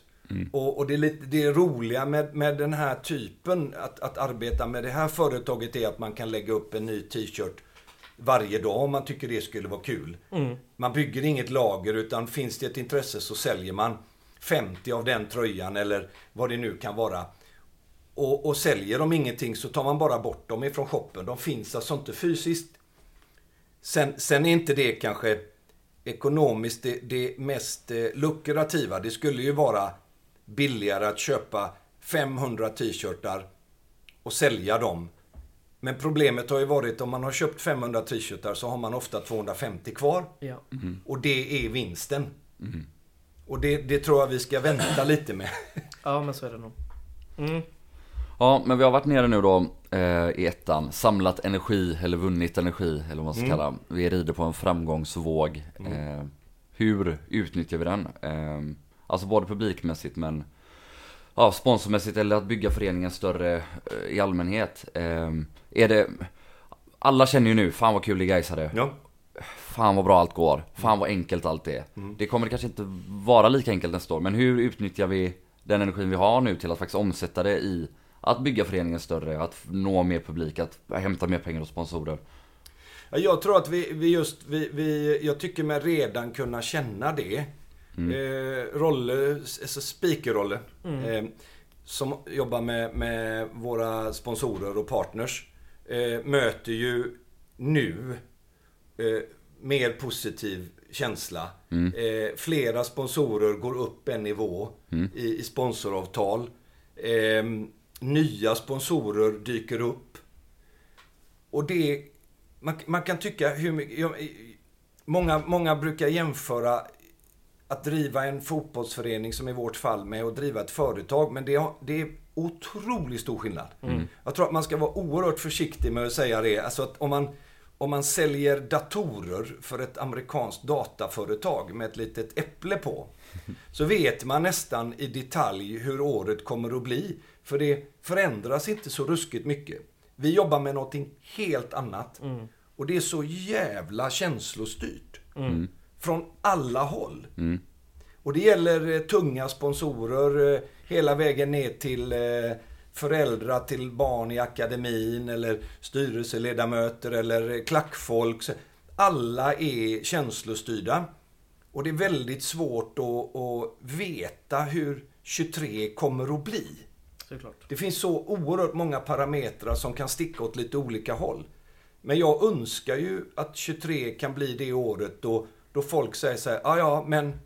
[SPEAKER 3] Och, och det, är lite, det roliga med, med den här typen, att, att arbeta med det här företaget, är att man kan lägga upp en ny t-shirt varje dag om man tycker det skulle vara kul. Man bygger inget lager utan finns det ett intresse så säljer man 50 av den tröjan eller vad det nu kan vara. Och, och säljer de ingenting så tar man bara bort dem ifrån shoppen. De finns alltså inte fysiskt. Sen, sen är inte det kanske ekonomiskt det, det mest eh, lukrativa. Det skulle ju vara billigare att köpa 500 t-shirtar och sälja dem. Men problemet har ju varit om man har köpt 500 t-shirtar så har man ofta 250 kvar.
[SPEAKER 1] Ja.
[SPEAKER 3] Och det är vinsten. Och det, det tror jag vi ska vänta lite med. <laughs>
[SPEAKER 1] ja, men så är det nog. Mm.
[SPEAKER 2] Ja, men vi har varit nere nu då eh, i ettan, samlat energi eller vunnit energi eller vad man ska kalla Vi rider på en framgångsvåg. Eh, hur utnyttjar vi den? Eh, alltså både publikmässigt men ja, sponsormässigt eller att bygga föreningen större eh, i allmänhet. Eh, är det, alla känner ju nu, fan vad kul det är Gaisare.
[SPEAKER 3] Ja.
[SPEAKER 2] Fan vad bra allt går. Fan vad enkelt allt är. Det kommer kanske inte vara lika enkelt nästa år. Men hur utnyttjar vi den energin vi har nu till att faktiskt omsätta det i att bygga föreningen större, att nå mer publik, att hämta mer pengar hos sponsorer.
[SPEAKER 3] Ja, Jag tror att vi, vi just, vi, vi, jag tycker mig redan kunna känna det. Eh, Rolle, alltså speakerrolle, eh, som jobbar med, med våra sponsorer och partners, eh, möter ju nu eh, mer positiv känsla. Eh, flera sponsorer går upp en nivå i, i sponsoravtal. Eh, nya sponsorer dyker upp. Och det, man, man kan tycka hur mycket, jag, många, många brukar jämföra att driva en fotbollsförening som i vårt fall med att driva ett företag. Men det, det är otroligt stor skillnad. Jag tror att man ska vara oerhört försiktig med att säga det. Alltså att om man, om man säljer datorer för ett amerikanskt dataföretag med ett litet äpple på. <laughs> Så vet man nästan i detalj hur året kommer att bli. För det förändras inte så ruskigt mycket. Vi jobbar med någonting helt annat. Och det är så jävla känslostyrt. Från alla håll. Och det gäller eh, tunga sponsorer eh, hela vägen ner till eh, föräldrar till barn i akademin eller styrelseledamöter eller klackfolk. Alla är känslostyrda. Och det är väldigt svårt att, att veta hur 23 kommer att bli.
[SPEAKER 1] Såklart.
[SPEAKER 3] Det finns så oerhört många parametrar som kan sticka åt lite olika håll. Men jag önskar ju att 23 kan bli det året då, då folk säger så här, ja ja men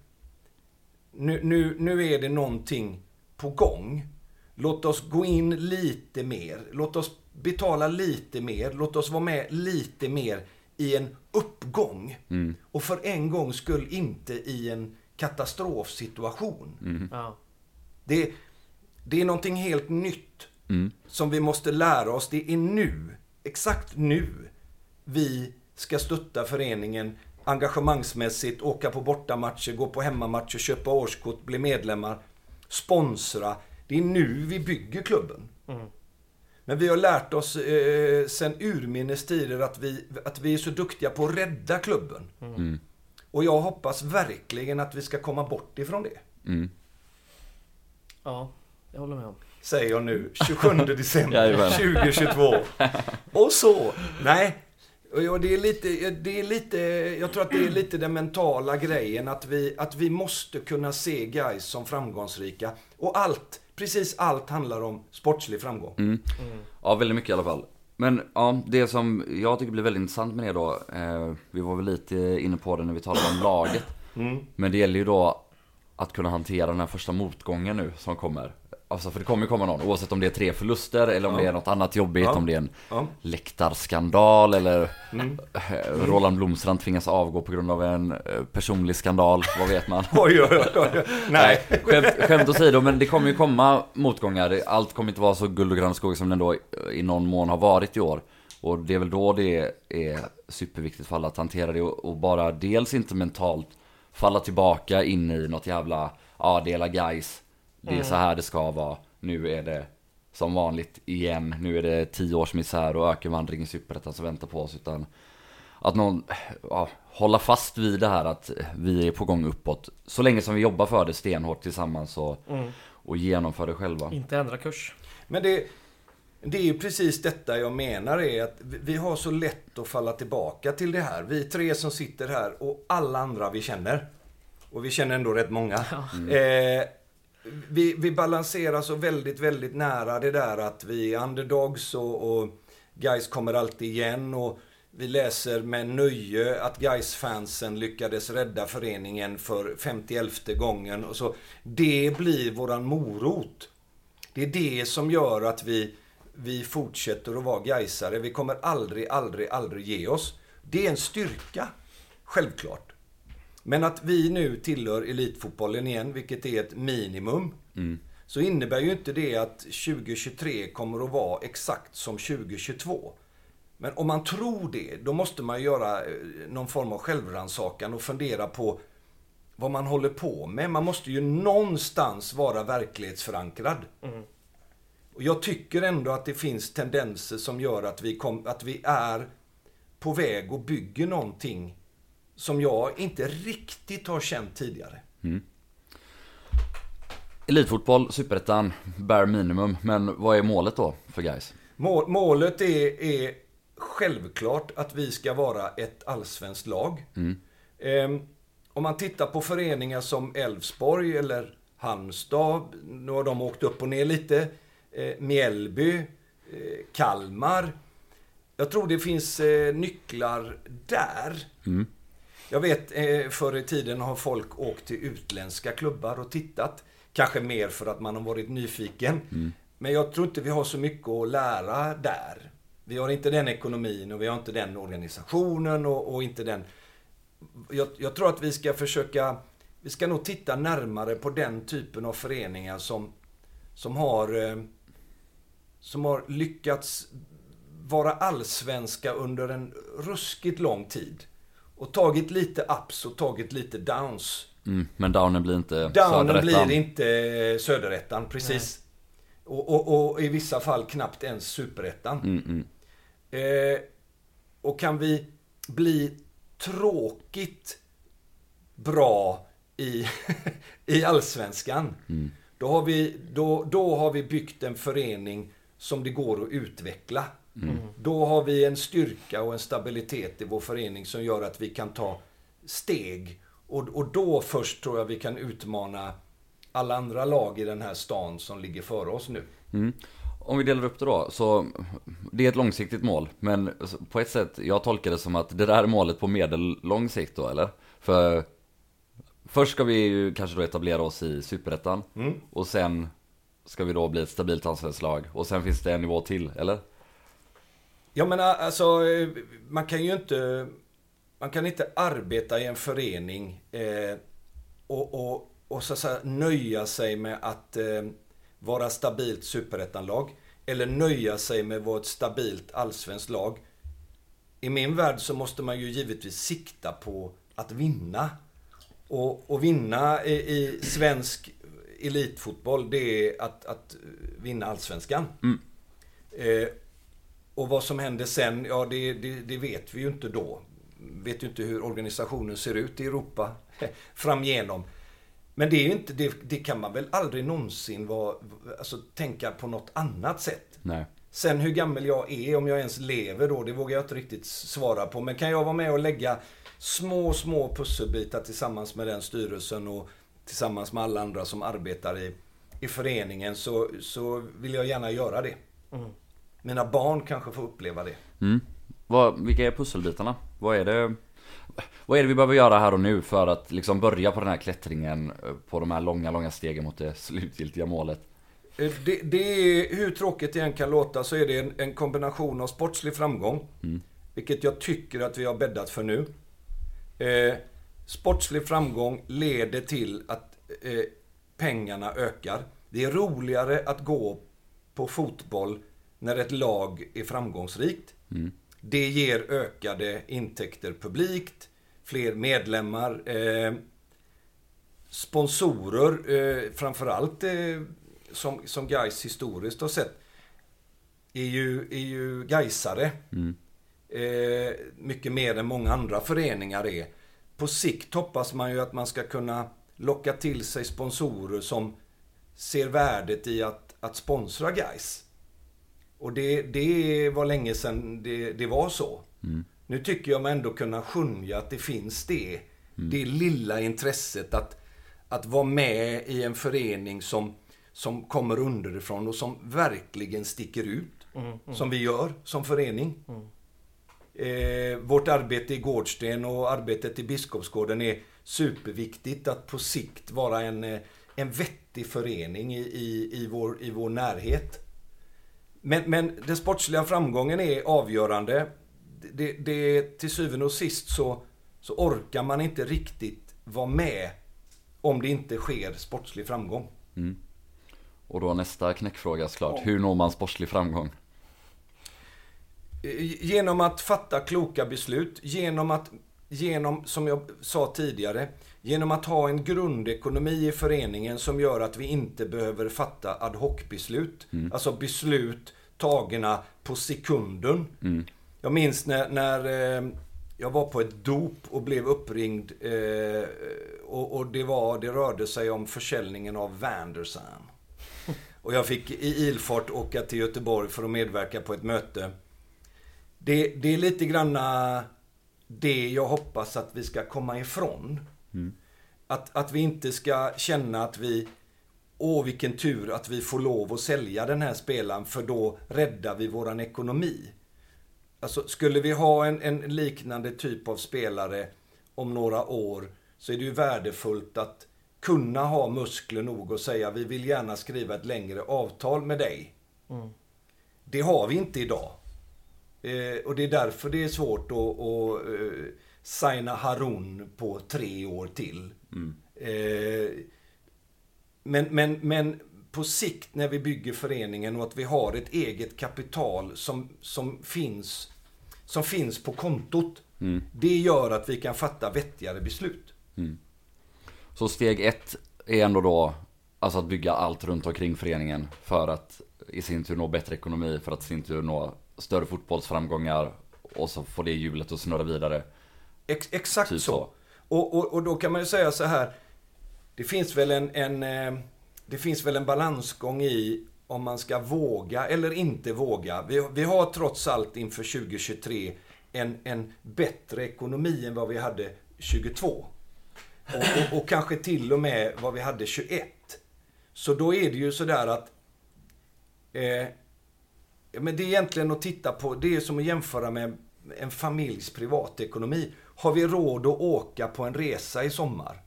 [SPEAKER 3] nu, nu, nu är det någonting på gång. Låt oss gå in lite mer. Låt oss betala lite mer. Låt oss vara med lite mer i en uppgång. Och för en gång skull inte i en katastrofsituation.
[SPEAKER 1] Ja.
[SPEAKER 3] Det, det är någonting helt nytt som vi måste lära oss. Det är nu, exakt nu, vi ska stötta föreningen engagemangsmässigt, åka på bortamatcher, gå på hemmamatcher, köpa årskort, bli medlemmar, sponsra. Det är nu vi bygger klubben. Men vi har lärt oss eh, sen urminnes tider att vi, att vi är så duktiga på att rädda klubben. Och jag hoppas verkligen att vi ska komma bort ifrån det.
[SPEAKER 1] ja, jag håller med om.
[SPEAKER 3] säger jag nu, 27 december
[SPEAKER 2] Jajamän.
[SPEAKER 3] 2022. Och så, nej. Och det är lite, det är lite, jag tror att det är lite den mentala grejen att vi, att vi måste kunna se guys som framgångsrika. Och allt, precis allt handlar om sportslig framgång.
[SPEAKER 2] Ja, väldigt mycket i alla fall. Men ja, det som jag tycker blir väldigt intressant med det då, eh, vi var väl lite inne på det när vi talade om laget. Men det gäller ju då att kunna hantera den här första motgången nu som kommer. Alltså för det kommer ju komma någon, oavsett om det är tre förluster eller om
[SPEAKER 3] Ja.
[SPEAKER 2] det är något annat jobbigt,
[SPEAKER 3] Ja.
[SPEAKER 2] om det är en
[SPEAKER 3] Ja.
[SPEAKER 2] läktarskandal eller eh, Roland Blomstrand tvingas avgå på grund av en eh, personlig skandal, vad vet man? <laughs>
[SPEAKER 3] Oj, oj, oj, oj. Nej.
[SPEAKER 2] skämt, skämt åsido, men det kommer ju komma motgångar. Allt kommer inte vara så guld och gröna skog som det ändå i någon mån har varit i år. Och det är väl då det är superviktigt för alla att hantera det och, bara dels inte mentalt falla tillbaka in i något jävla, ja det är la guys. Det är så här det ska vara. Nu är det som vanligt igen. Nu är det tio års misär och ökenvandring i superettan som väntar på oss. Utan att någon, ja, hålla fast vid det här att vi är på gång uppåt. Så länge som vi jobbar för det stenhårt tillsammans och, och genomför det själva.
[SPEAKER 1] Inte ändra kurs.
[SPEAKER 3] Men det, det är ju precis detta jag menar är att vi har så lätt att falla tillbaka till det här. Vi tre som sitter här och alla andra vi känner. Och vi känner ändå rätt många. Eh, vi, vi balanserar så väldigt, väldigt nära det där att vi är underdogs och, och guys kommer alltid igen. Och vi läser med nöje att guys fansen lyckades rädda föreningen för 51 gången. Och så, det blir våran morot. Det är det som gör att vi vi fortsätter att vara Gaisare. Vi kommer aldrig, aldrig, aldrig ge oss. Det är en styrka, självklart. Men att vi nu tillhör elitfotbollen igen, vilket är ett minimum. Så innebär ju inte det att 2023 kommer att vara exakt som 2022. Men om man tror det, då måste man göra eh, någon form av självrannsakan och fundera på vad man håller på med. Man måste ju någonstans vara verklighetsförankrad. Och jag tycker ändå att det finns tendenser som gör att vi, kom, att vi är på väg och bygger någonting som jag inte riktigt har känt tidigare.
[SPEAKER 2] Elitfotboll, superettan, bare minimum. Men vad är målet då för guys?
[SPEAKER 3] Mål, målet är, är självklart att vi ska vara ett allsvenskt lag. Ehm, om man tittar på föreningar som Elfsborg eller Halmstad, nu har de åkt upp och ner lite. Eh, Mjällby, eh, Kalmar. Jag tror det finns eh, nycklar där. Jag vet, eh, förr i tiden har folk åkt till utländska klubbar och tittat. Kanske mer för att man har varit nyfiken. Men jag tror inte vi har så mycket att lära där. Vi har inte den ekonomin och vi har inte den organisationen och, och inte den... Jag, jag tror att vi ska försöka... Vi ska nog titta närmare på den typen av föreningar som, som har... Eh, som har lyckats vara allsvenska under en ruskigt lång tid. Och tagit lite ups och tagit lite downs.
[SPEAKER 2] Mm, men downen blir inte
[SPEAKER 3] Downen
[SPEAKER 2] söderettan.
[SPEAKER 3] blir inte söderettan, precis. Och, och, och i vissa fall knappt ens superettan.
[SPEAKER 2] Mm, mm.
[SPEAKER 3] Eh, och kan vi bli tråkigt bra i, <laughs> i allsvenskan. Då, har vi, då, då har vi byggt en förening som det går att utveckla. Då har vi en styrka och en stabilitet i vår förening som gör att vi kan ta steg. Och, och då först tror jag vi kan utmana alla andra lag i den här stan som ligger före oss nu.
[SPEAKER 2] Mm. Om vi delar upp det då, så det är ett långsiktigt mål. Men på ett sätt, jag tolkar det som att det där är målet på medellång sikt då, eller? För först ska vi ju kanske då etablera oss i superettan. Och sen ska vi då bli ett stabilt allsvenskt lag. Och sen finns det en nivå till, eller?
[SPEAKER 3] Jag menar, alltså, man kan ju inte... Man kan inte arbeta i en förening eh, och, och, och så säga nöja sig med att eh, vara stabilt superettanlag. Eller nöja sig med att vara ett stabilt allsvenskt lag. I min värld så måste man ju givetvis sikta på att vinna. Och, och vinna i, i svensk elitfotboll, det är att, att vinna allsvenskan. Eh, och vad som händer sen, ja det, det, det vet vi ju inte då. Vet ju inte hur organisationen ser ut i Europa <laughs> framigenom. Men det, är ju inte, det, det kan man väl aldrig någonsin vara, alltså, tänka på något annat sätt.
[SPEAKER 2] Nej.
[SPEAKER 3] Sen hur gammal jag är, om jag ens lever då, det vågar jag inte riktigt svara på. Men kan jag vara med och lägga små, små pusselbitar tillsammans med den styrelsen och tillsammans med alla andra som arbetar i, i föreningen så, så vill jag gärna göra det. Mina barn kanske får uppleva det.
[SPEAKER 2] Mm. Vad, vilka är pusselbitarna? Vad är det vad är det vi behöver göra här och nu för att liksom börja på den här klättringen eh, på de här långa, långa stegen mot det slutgiltiga målet?
[SPEAKER 3] Eh, Det, det är, hur tråkigt det än kan låta, så är det en, en kombination av sportslig framgång. Vilket jag tycker att vi har bäddat för nu. Eh, sportslig framgång leder till att eh, pengarna ökar. Det är roligare att gå på fotboll när ett lag är framgångsrikt. Det ger ökade intäkter publikt, fler medlemmar. Eh, sponsorer, eh, framförallt eh, som, som Gais historiskt har sett, är ju, är ju Gaisare. Eh, mycket mer än många andra föreningar är. På sikt hoppas man ju att man ska kunna locka till sig sponsorer som ser värdet i att, att sponsra Gais. Och det, det var länge sedan det, det var så. Nu tycker jag mig ändå kunna skönja att det finns det. Det lilla intresset att, att vara med i en förening som, som kommer underifrån och som verkligen sticker ut. Som vi gör som förening. Eh, vårt arbete i Gårdsten och arbetet i Biskopsgården är superviktigt att på sikt vara en, eh, en vettig förening i, i, i, vår, i vår närhet. Men, men den sportsliga framgången är avgörande. Det, det, till syvende och sist så, så orkar man inte riktigt vara med om det inte sker sportslig framgång.
[SPEAKER 2] Och då nästa knäckfråga såklart. Hur når man sportslig framgång?
[SPEAKER 3] Eh, Genom att fatta kloka beslut, genom att, genom, som jag sa tidigare, genom att ha en grundekonomi i föreningen som gör att vi inte behöver fatta ad hoc-beslut. Alltså beslut tagna på sekunden. Jag minns när, när eh, jag var på ett dop och blev uppringd eh, och, och det, var, det rörde sig om försäljningen av Vandersan. Och jag fick i ilfart åka till Göteborg för att medverka på ett möte. Det, det är lite granna det jag hoppas att vi ska komma ifrån. Att, att vi inte ska känna att vi, åh vilken tur att vi får lov att sälja den här spelaren för då räddar vi våran ekonomi. Alltså skulle vi ha en, en liknande typ av spelare om några år så är det ju värdefullt att kunna ha muskler nog och säga vi vill gärna skriva ett längre avtal med dig. Det har vi inte idag. Eh, och det är därför det är svårt att, att eh, signa Harun på tre år till. Eh, men, men, men på sikt när vi bygger föreningen och att vi har ett eget kapital som, som, finns, som finns på kontot. Det gör att vi kan fatta vettigare beslut.
[SPEAKER 2] Så steg ett är ändå då alltså att bygga allt runt omkring föreningen för att i sin tur nå bättre ekonomi, för att i sin tur nå större fotbollsframgångar och så får det hjulet att snurra vidare.
[SPEAKER 3] Ex exakt
[SPEAKER 2] Typ
[SPEAKER 3] så.
[SPEAKER 2] så.
[SPEAKER 3] Och, och, och då kan man ju säga så här. Det finns väl en, en, eh, det finns väl en balansgång i om man ska våga eller inte våga. Vi, vi har trots allt inför 2023 en, en bättre ekonomi än vad vi hade 22. Och, och, och kanske till och med vad vi hade 21. Så då är det ju sådär att eh, men det är egentligen att titta på, det är som att jämföra med en familjs privatekonomi. Har vi råd att åka på en resa i sommar?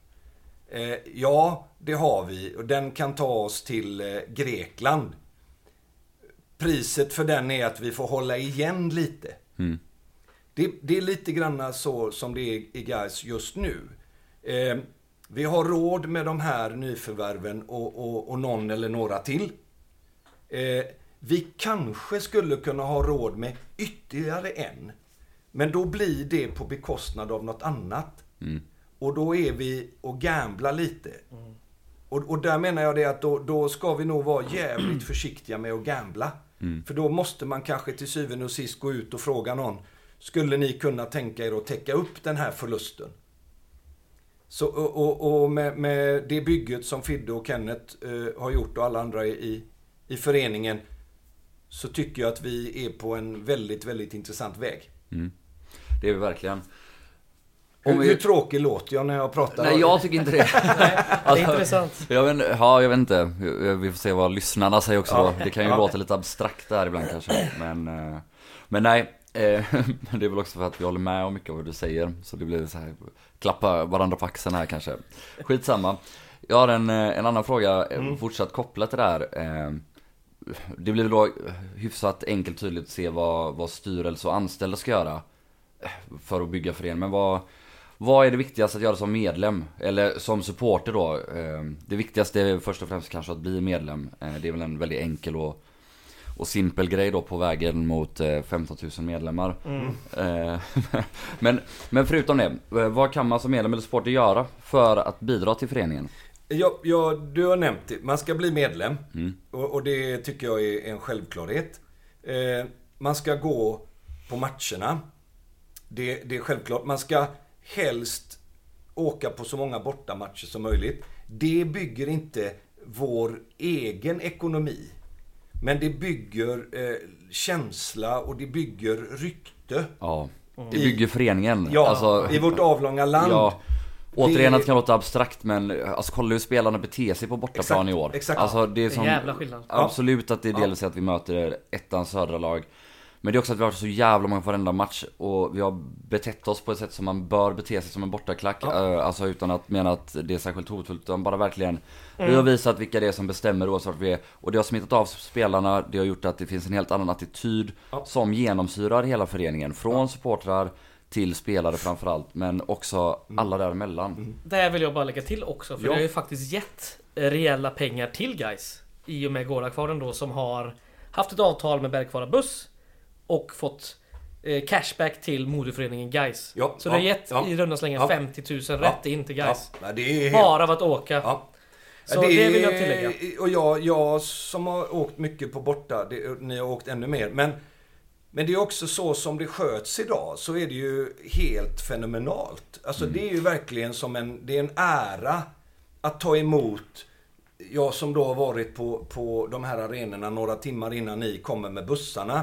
[SPEAKER 3] Eh, ja, det har vi och den kan ta oss till eh, Grekland. Priset för den är att vi får hålla igen lite. Det, det är lite grann så som det är i Gais just nu. Eh, vi har råd med de här nyförvärven och, och, och någon eller några till. Eh, vi kanske skulle kunna ha råd med ytterligare en. Men då blir det på bekostnad av något annat. Och då är vi och gamblar lite. Och, och där menar jag det att då, då ska vi nog vara jävligt <clears throat> försiktiga med att gambla. För då måste man kanske till syvende och sist gå ut och fråga någon. Skulle ni kunna tänka er att täcka upp den här förlusten? Så, och, och, och med, med det bygget som Fidde och Kenneth eh, har gjort och alla andra i, i föreningen så tycker jag att vi är på en väldigt, väldigt intressant väg.
[SPEAKER 2] Det är vi verkligen.
[SPEAKER 3] Hur,
[SPEAKER 2] Om vi-
[SPEAKER 3] hur tråkig låter jag när jag pratar?
[SPEAKER 2] Nej, jag tycker inte det. <laughs>
[SPEAKER 1] Det är intressant.
[SPEAKER 2] Jag vet, ja, jag vet inte. Vi får se vad lyssnarna säger också då. Det kan ju låta lite abstrakt där ibland kanske. Men, eh, men nej. eh, <laughs> Det är väl också för att vi håller med om mycket av vad du säger. Så det blir så här, klappa varandra på axeln här kanske. Skitsamma. Jag har en, eh, en annan fråga, eh, fortsatt kopplat till det här. Det blir då hyfsat enkelt tydligt att se vad, vad styrelse och anställda ska göra. Eh, För att bygga föreningen. Men vad, vad är det viktigaste att göra som medlem? Eller som supporter då? Eh, Det viktigaste är först och främst kanske att bli medlem. Eh, Det är väl en väldigt enkel och, och simpel grej då på vägen mot eh, 15 000 medlemmar. Eh, <laughs> Men, men förutom det, eh, vad kan man som medlem eller supporter göra för att bidra till föreningen?
[SPEAKER 3] Ja, ja, du har nämnt det. Man ska bli medlem. Och, och det tycker jag är en självklarhet. Eh, man ska gå på matcherna. Det, det är självklart. Man ska helst åka på så många bortamatcher som möjligt. Det bygger inte vår egen ekonomi. Men det bygger eh, känsla och det bygger rykte.
[SPEAKER 2] Ja, det bygger föreningen.
[SPEAKER 3] Ja,
[SPEAKER 2] Alltså,
[SPEAKER 3] i vårt avlånga land.
[SPEAKER 2] Ja. Återigen
[SPEAKER 3] Det-
[SPEAKER 2] att det kan låta abstrakt men alltså kolla hur spelarna beter sig på bortaplan
[SPEAKER 3] Exakt,
[SPEAKER 2] i år.
[SPEAKER 3] exakt.
[SPEAKER 2] Alltså det är som,
[SPEAKER 1] jävla skillnad.
[SPEAKER 2] Absolut att det är
[SPEAKER 3] Ja.
[SPEAKER 2] delvis att vi möter ettans södra lag. Men det är också att vi har varit så jävla många på varenda match och vi har betett oss på ett sätt som man bör bete sig som en bortaklack.
[SPEAKER 3] Ja.
[SPEAKER 2] Eh, Alltså utan att mena att det är särskilt hotfullt, utan bara verkligen
[SPEAKER 1] Mm.
[SPEAKER 2] Vi har visat vilka det är som bestämmer oavsett vart vi är. Och det har smittat av spelarna, det har gjort att det finns en helt annan attityd
[SPEAKER 3] Ja.
[SPEAKER 2] som genomsyrar hela föreningen. Från supportrar till spelare framförallt, men också alla däremellan.
[SPEAKER 1] Där vill jag bara lägga till också, för
[SPEAKER 3] Ja.
[SPEAKER 1] det har ju faktiskt gett eh, reella pengar till guys I och med Gårdakvarnen då som har haft ett avtal med Bergkvara Buss och fått eh, cashback till moderföreningen guys
[SPEAKER 3] Ja,
[SPEAKER 1] Så det har
[SPEAKER 3] ja,
[SPEAKER 1] gett
[SPEAKER 3] ja.
[SPEAKER 1] i runda slängar
[SPEAKER 3] Ja.
[SPEAKER 1] 50 000 rätt in till guys
[SPEAKER 3] Ja, det helt...
[SPEAKER 1] Bara av att åka.
[SPEAKER 3] Ja.
[SPEAKER 1] Så det, vill jag tillägga.
[SPEAKER 3] Och jag, jag som har åkt mycket på borta, det, ni har åkt ännu mer. Men, men det är också så som det sköts idag, så är det ju helt fenomenalt. Alltså
[SPEAKER 1] Mm.
[SPEAKER 3] det är ju verkligen som en, det är en ära att ta emot jag som då har varit på, på de här arenorna några timmar innan ni kommer med bussarna.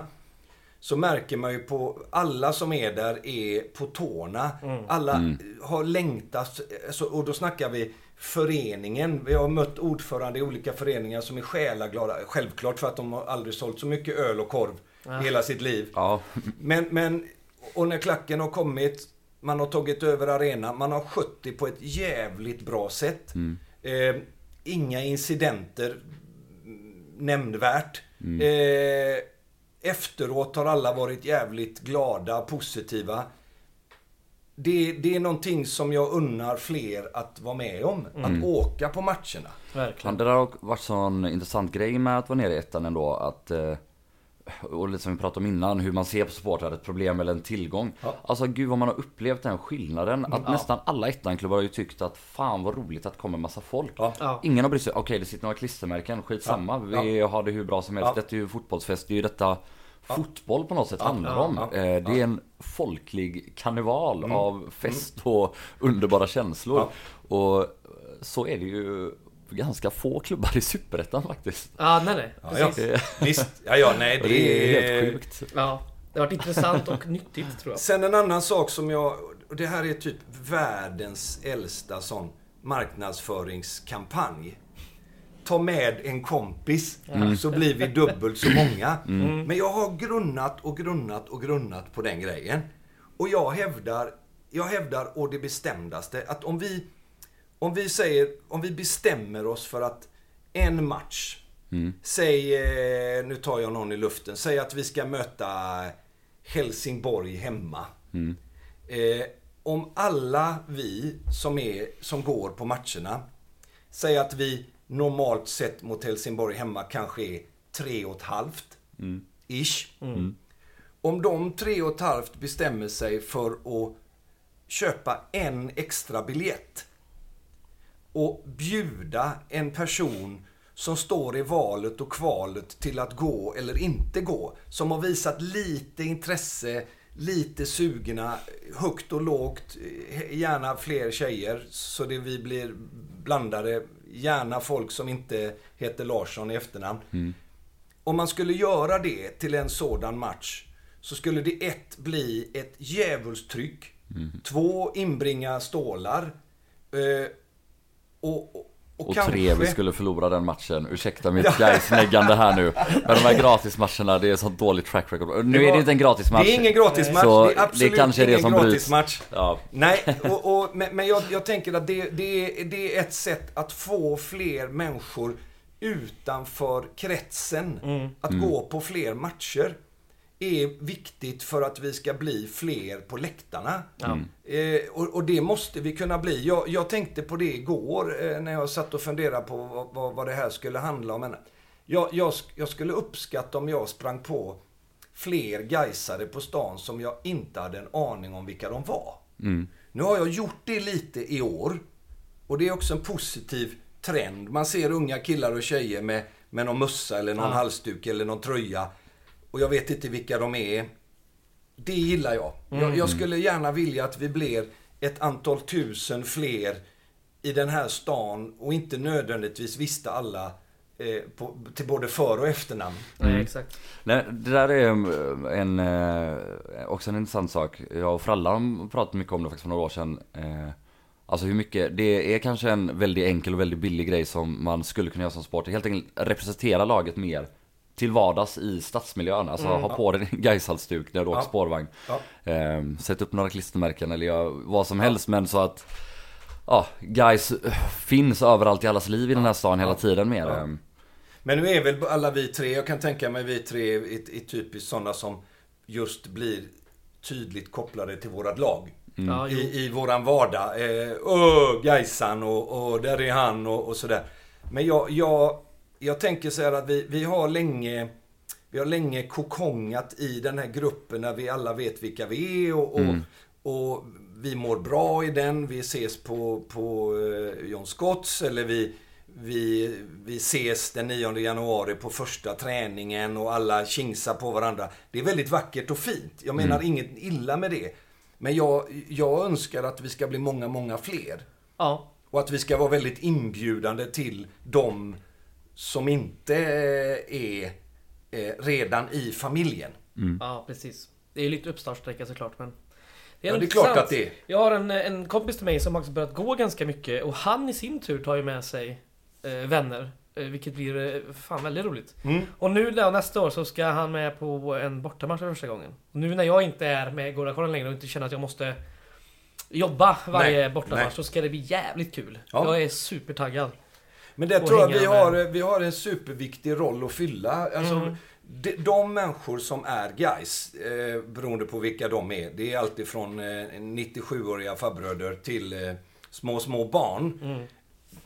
[SPEAKER 3] Så märker man ju på alla som är där är på tårna. Alla har längtat. Alltså, och då snackar vi föreningen. Vi har mött ordförande i olika föreningar som är själaglada. Självklart för att de har aldrig sålt så mycket öl och korv i hela sitt liv.
[SPEAKER 2] Ja,
[SPEAKER 3] Men, men, och när klacken har kommit, man har tagit över arenan, man har skött det på ett jävligt bra sätt. Eh, inga incidenter mm, nämnvärt. Eh, efteråt har alla varit jävligt glada, positiva. Det, det är någonting som jag unnar fler att vara med om. Att åka på matcherna.
[SPEAKER 1] Verkligen.
[SPEAKER 2] Det där har varit sån intressant grej med att vara nere i ettan ändå att eh, och lite som vi pratade om innan, hur man ser på supportrar, ett problem eller en tillgång.
[SPEAKER 3] Ja.
[SPEAKER 2] Alltså gud vad man har upplevt den skillnaden. Att nästan alla ettanklubbar har ju tyckt att fan vad roligt att det kommer massa folk.
[SPEAKER 3] Ja.
[SPEAKER 1] Ja.
[SPEAKER 2] Ingen har brytt sig, okej det sitter några klistermärken, skitsamma. Vi har det hur bra som helst.
[SPEAKER 3] Ja.
[SPEAKER 2] Detta är ju fotbollsfest, det är ju detta fotboll på något sätt handlar
[SPEAKER 3] ja,
[SPEAKER 2] om.
[SPEAKER 3] ja,
[SPEAKER 2] Eh, Det är en folklig karneval av fest och <laughs> underbara känslor. Och så är det ju ganska få klubbar i Superettan faktiskt.
[SPEAKER 1] Ja, nej nej.
[SPEAKER 3] Ja, ja.
[SPEAKER 1] Precis.
[SPEAKER 3] Visst. Ja, ja, nej,
[SPEAKER 2] Och det är helt sjukt.
[SPEAKER 1] Ja. Det har varit intressant och nyttigt tror jag.
[SPEAKER 3] Sen en annan sak som jag... Och det här är typ världens äldsta sån marknadsföringskampanj. Ta med en kompis så blir vi dubbelt så många. Men jag har grunnat och grunnat och grunnat på den grejen. Och jag hävdar, jag hävdar å det bestämdaste att om vi, om vi säger, om vi bestämmer oss för att en match, säg, eh, nu tar jag någon i luften, säg att vi ska möta Helsingborg hemma. Eh, om alla vi som, är, som går på matcherna, säger att vi normalt sett mot Helsingborg hemma kanske är tre och ett halvt, ish. Om de tre och ett halvt bestämmer sig för att köpa en extra biljett och bjuda en person som står i valet och kvalet till att gå eller inte gå. Som har visat lite intresse, lite sugna, högt och lågt, eh, gärna fler tjejer så det vi blir blandade. Gärna folk som inte heter Larsson i efternamn. Om man skulle göra det till en sådan match så skulle det ett bli ett djävulstryck. Två inbringa stålar. Eh, och, och, och,
[SPEAKER 2] Och
[SPEAKER 3] kanske...
[SPEAKER 2] tre, vi skulle förlora den matchen. Ursäkta mitt Gais-neggande här nu. <laughs> Men de här gratismatcherna, det är sånt dåligt track record. Nu är det inte en gratismatch.
[SPEAKER 3] Det är ingen gratismatch.
[SPEAKER 2] Så
[SPEAKER 3] det är absolut
[SPEAKER 2] det kanske är det som
[SPEAKER 3] gratismatch.
[SPEAKER 2] Ja.
[SPEAKER 3] Nej, <laughs> och, och, men, men jag, jag tänker att det, det, är, det är ett sätt att få fler människor utanför kretsen att gå på fler matcher. Är viktigt för att vi ska bli fler på läktarna. Eh, och, och det måste vi kunna bli. Jag, jag tänkte på det igår eh, när jag satt och funderade på vad, vad, vad det här skulle handla om. Men jag, jag, jag skulle uppskatta om jag sprang på fler gaisare på stan som jag inte hade en aning om vilka de var. Nu har jag gjort det lite i år. Och det är också en positiv trend. Man ser unga killar och tjejer med, med någon mössa eller någon halsduk eller någon tröja. Och jag vet inte vilka de är. Det gillar jag. jag. Jag skulle gärna vilja att vi blir ett antal tusen fler i den här stan och inte nödvändigtvis visste alla eh, på, till både för och efternamn.
[SPEAKER 1] Nej, exakt.
[SPEAKER 2] Nej, det där är en, eh, också en intressant sak. Jag och Frallan pratade mycket om det faktiskt för några år sedan. Eh, Alltså hur mycket, det är kanske en väldigt enkel och väldigt billig grej som man skulle kunna göra som sport. Helt enkelt representera laget mer till vardags i stadsmiljön. Alltså
[SPEAKER 1] Mm.
[SPEAKER 2] ha på dig din Gaishalsduk när du åker
[SPEAKER 3] Ja.
[SPEAKER 2] spårvagn.
[SPEAKER 3] Ja.
[SPEAKER 2] Eh, sätt upp några klistermärken eller gör vad som helst men så att Ja, guys finns överallt i allas liv i den här stan hela
[SPEAKER 3] Ja.
[SPEAKER 2] tiden mer.
[SPEAKER 3] Ja.
[SPEAKER 2] eh,
[SPEAKER 3] Men nu är väl alla vi tre, jag kan tänka mig vi tre är, är typiskt sådana som just blir tydligt kopplade till vårat lag.
[SPEAKER 1] Ja, jo.
[SPEAKER 3] I, I våran vardag. Eh, Öh, Gaisan och, och där är han och, och sådär. Men jag, jag, jag tänker så här att vi, vi har länge vi har länge kokongat i den här gruppen när vi alla vet vilka vi är och, och,
[SPEAKER 2] Mm.
[SPEAKER 3] och vi mår bra i den. Vi ses på, på eh, John Scotts eller vi, vi, vi ses den 9 januari på första träningen och alla kingsar på varandra. Det är väldigt vackert och fint. Jag menar inget illa med det. Men jag, jag önskar att vi ska bli många, många fler.
[SPEAKER 1] Ja,
[SPEAKER 3] Och att vi ska vara väldigt inbjudande till de som inte är eh, redan i familjen.
[SPEAKER 1] ja precis. Det är ju lite uppstartsträcka såklart men...
[SPEAKER 3] Ja,
[SPEAKER 1] nog
[SPEAKER 3] det är klart att det är.
[SPEAKER 1] Jag har en, en kompis till mig som också börjat gå ganska mycket och han i sin tur tar ju med sig eh, vänner. Eh, vilket blir eh, fan väldigt roligt.
[SPEAKER 3] Mm.
[SPEAKER 1] Och nu då, nästa år så ska han med på en bortamatch för första gången. Och nu när jag inte är med Gårdakollen längre och inte känner att jag måste jobba varje
[SPEAKER 3] Nej,
[SPEAKER 1] bortamatch
[SPEAKER 3] nej.
[SPEAKER 1] så ska det bli jävligt kul.
[SPEAKER 3] Ja.
[SPEAKER 1] Jag är supertaggad.
[SPEAKER 3] Men det tror jag vi
[SPEAKER 1] med.
[SPEAKER 3] har, vi har en superviktig roll att fylla. Alltså,
[SPEAKER 1] Mm.
[SPEAKER 3] de, de människor som är guys, eh, beroende på vilka de är. Det är alltid från eh, 97-åriga farbröder till eh, små, små barn.
[SPEAKER 1] Mm.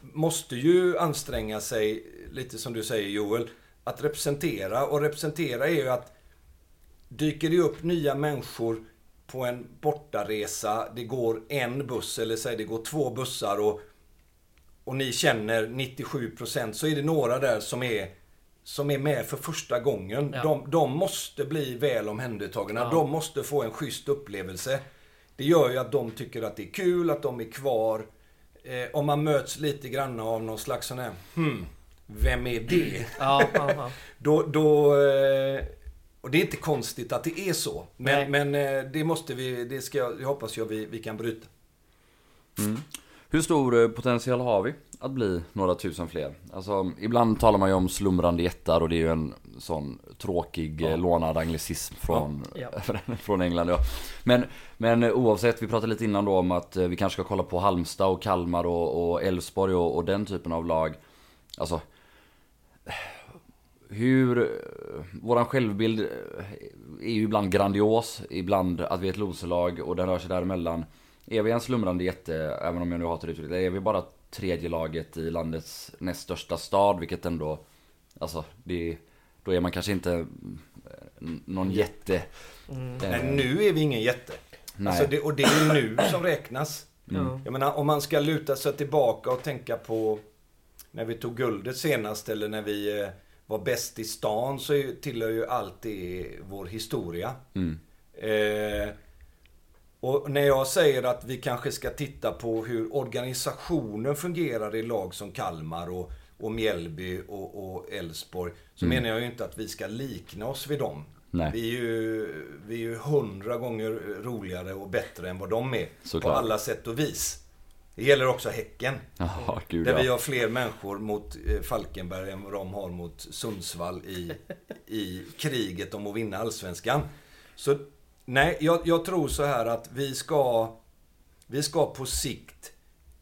[SPEAKER 3] Måste ju anstränga sig, lite som du säger Joel, att representera. Och representera är ju att dyker det upp nya människor på en bortaresa, det går en buss eller säg det går två bussar och, och ni känner 97% så är det några där som är, som är med för första gången.
[SPEAKER 1] Ja.
[SPEAKER 3] De, de måste bli väl omhändertagna.
[SPEAKER 1] Ja.
[SPEAKER 3] De måste få en schysst upplevelse. Det gör ju att de tycker att det är kul, att de är kvar. Eh, om man möts lite grann av någon slags sån här, hmm, vem är det?
[SPEAKER 1] Ja, ja, ja. <laughs>
[SPEAKER 3] Då, då, eh, och det är inte konstigt att det är så. Men, men eh, det måste vi, det ska jag, hoppas jag vi, vi kan bryta.
[SPEAKER 2] Hur stor eh, potential har vi att bli några tusen fler? Alltså, ibland talar man ju om slumrande jättar och det är ju en sån tråkig
[SPEAKER 3] Ja.
[SPEAKER 2] ja. lånad anglicism från,
[SPEAKER 1] Ja. <laughs>
[SPEAKER 2] från England. Ja. Men, men eh, oavsett, vi pratade lite innan då om att eh, vi kanske ska kolla på Halmstad och Kalmar och och Elfsborg och, och den typen av lag. Alltså, hur... eh, Våran självbild eh, är ju ibland grandios, ibland att vi är ett loserlag och den rör sig däremellan. Är vi en slumrande jätte, även om jag nu hatar uttrycket, är vi bara tredje laget i landets näst största stad, vilket ändå... Alltså, det, då är man kanske inte eh, någon jätte.
[SPEAKER 1] Mm.
[SPEAKER 2] Eh,
[SPEAKER 3] Nej, nu är vi ingen jätte.
[SPEAKER 2] Nej.
[SPEAKER 3] Alltså det, och det är nu som räknas.
[SPEAKER 1] Ja.
[SPEAKER 3] Jag menar, om man ska luta sig tillbaka och tänka på när vi tog guldet senast eller när vi eh, var bäst i stan så tillhör ju allt det vår historia.
[SPEAKER 2] Mm.
[SPEAKER 3] Eh, och när jag säger att vi kanske ska titta på hur organisationen fungerar i lag som Kalmar och, och Mjällby och, Elfsborg. Så
[SPEAKER 2] Mm.
[SPEAKER 3] menar jag ju inte att vi ska likna oss vid dem.
[SPEAKER 2] Nej.
[SPEAKER 3] Vi är ju vi är ju hundra gånger roligare och bättre än vad de är.
[SPEAKER 2] Såklart.
[SPEAKER 3] På alla sätt och vis. Det gäller också Häcken.
[SPEAKER 2] Jaha, gud
[SPEAKER 3] Där vi
[SPEAKER 2] ja.
[SPEAKER 3] har fler människor mot eh, Falkenberg än vad de har mot Sundsvall i, i kriget om att vinna Allsvenskan. Så nej, jag, jag tror så här att vi ska, vi ska på sikt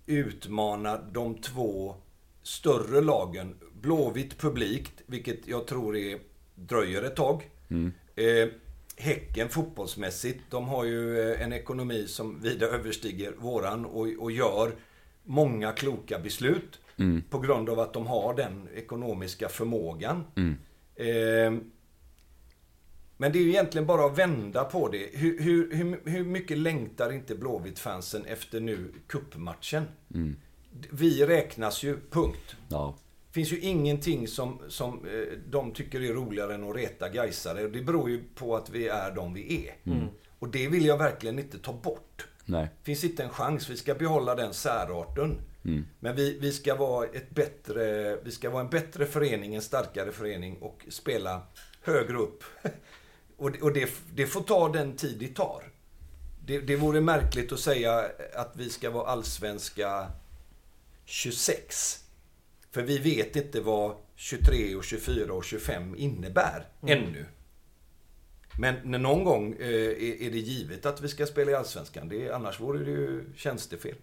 [SPEAKER 3] utmana de två större lagen. Blåvitt publikt, vilket jag tror är, dröjer ett tag.
[SPEAKER 2] Mm.
[SPEAKER 3] Eh, häcken fotbollsmässigt, de har ju eh, en ekonomi som vida överstiger våran och, och gör många kloka beslut.
[SPEAKER 2] Mm.
[SPEAKER 3] På grund av att de har den ekonomiska förmågan.
[SPEAKER 2] Mm.
[SPEAKER 3] Eh, men det är ju egentligen bara att vända på det. Hur, hur, hur, hur mycket längtar inte Blåvitt-fansen efter nu kuppmatchen?
[SPEAKER 2] Mm.
[SPEAKER 3] Vi räknas ju, punkt.
[SPEAKER 2] Ja.
[SPEAKER 3] finns ju ingenting som, som eh, de tycker är roligare än att reta Gaisare. Det beror ju på att vi är de vi är.
[SPEAKER 1] Mm.
[SPEAKER 3] Och det vill jag verkligen inte ta bort.
[SPEAKER 2] Nej.
[SPEAKER 3] finns inte en chans. Vi ska behålla den särarten.
[SPEAKER 2] Mm.
[SPEAKER 3] Men vi, vi, ska vara ett bättre, vi ska vara en bättre förening, en starkare förening och spela högre upp. <laughs> Och, det- och det, det får ta den tid det tar. Det, det vore märkligt att säga att vi ska vara allsvenska 26. För vi vet inte vad 23 och 24 och 25 innebär ännu. Men någon gång eh, är, det givet att vi ska spela i Allsvenskan. Det, annars vore det ju tjänstefel.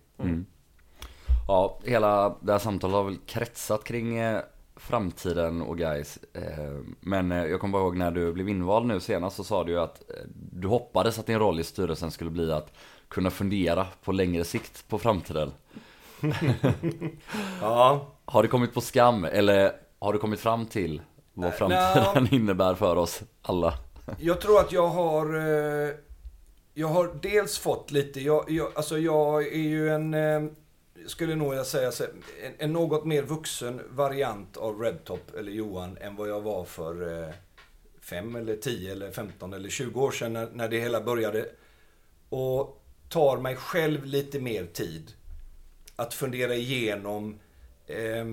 [SPEAKER 2] Ja, hela det här samtalet har väl kretsat kring eh, framtiden och guys. Eh, men eh, jag kommer bara ihåg när du blev invald nu senast så sa du ju att eh, du hoppades att din roll i styrelsen skulle bli att kunna fundera på längre sikt på framtiden. <laughs>
[SPEAKER 3] Ja,
[SPEAKER 2] Har det kommit på skam eller har du kommit fram till vad framtiden <laughs> innebär för oss alla?
[SPEAKER 3] Jag tror att jag har... Jag har dels fått lite... Jag, jag, alltså jag är ju en... Skulle nog jag säga så, en, en något mer vuxen variant av Redtop eller Johan än vad jag var för eh, fem eller tio eller 15 eller 20 år sedan när, när det hela började. Och tar mig själv lite mer tid att fundera igenom Eh,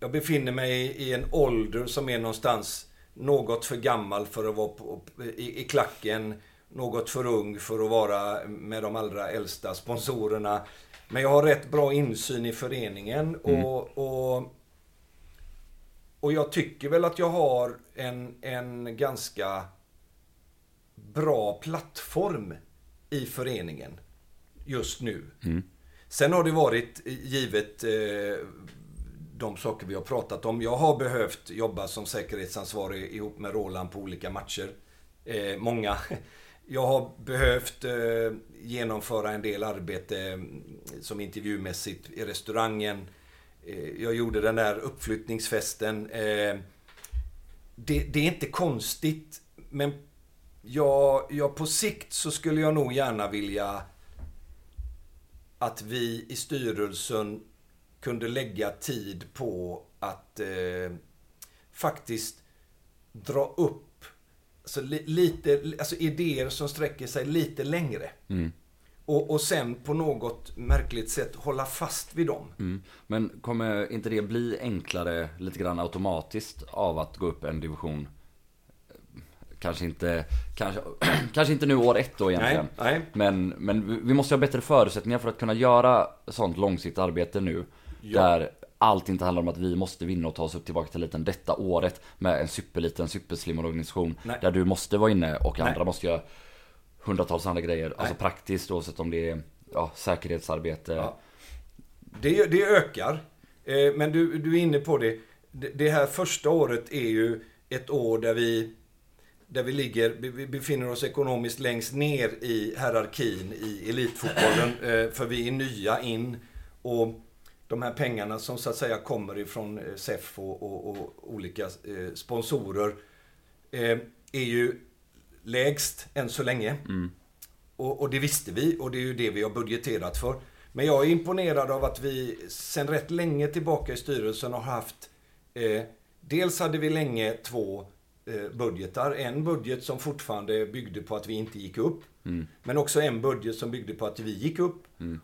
[SPEAKER 3] jag befinner mig i en ålder som är någonstans något för gammal för att vara på, i, i klacken. Något för ung för att vara med de allra äldsta sponsorerna. Men jag har rätt bra insyn i föreningen och, och, och jag tycker väl att jag har en, en ganska bra plattform i föreningen just nu. Sen har det varit givet eh, de saker vi har pratat om. Jag har behövt jobba som säkerhetsansvarig ihop med Roland på olika matcher. Eh, många. Jag har behövt eh, genomföra en del arbete mm, som intervjumässigt i restaurangen. Eh, jag gjorde den där uppflyttningsfesten. Eh, det, det är inte konstigt, men jag, jag på sikt så skulle jag nog gärna vilja att vi i styrelsen kunde lägga tid på att eh, faktiskt dra upp alltså, li, lite, alltså idéer som sträcker sig lite längre. Och, och sen på något märkligt sätt hålla fast vid dem.
[SPEAKER 2] Mm. Men kommer inte det bli enklare lite grann automatiskt av att gå upp en division? Kanske inte, kanske, <clears throat> kanske inte nu år ett då egentligen.
[SPEAKER 3] Nej, nej.
[SPEAKER 2] Men, men vi- vi måste ha bättre förutsättningar för att kunna göra sånt långsiktigt arbete nu.
[SPEAKER 3] Ja.
[SPEAKER 2] Där allt inte handlar om att vi måste vinna och ta oss upp tillbaka till eliten detta året med en superliten, superslimmad organisation.
[SPEAKER 3] Nej.
[SPEAKER 2] Där du måste vara inne och
[SPEAKER 3] Nej.
[SPEAKER 2] andra måste göra hundratals andra grejer. Alltså praktiskt oavsett om det är ja, säkerhetsarbete.
[SPEAKER 3] Ja. Det, det ökar. Eh, Men du, du är inne på det. Det här första året är ju ett år där vi, där vi ligger, vi- vi befinner oss ekonomiskt längst ner i hierarkin i elitfotbollen. <clears throat> eh, För vi är nya in. Och de här pengarna som så att säga kommer ifrån SEF och, och, och olika eh, sponsorer eh, är ju lägst än så länge. Och, och det visste vi och det är ju det vi har budgeterat för. Men jag är imponerad av att vi sen rätt länge tillbaka i styrelsen har haft eh, Dels hade vi länge två budgetar. En budget som fortfarande byggde på att vi inte gick upp. Men också en budget som byggde på att vi gick upp.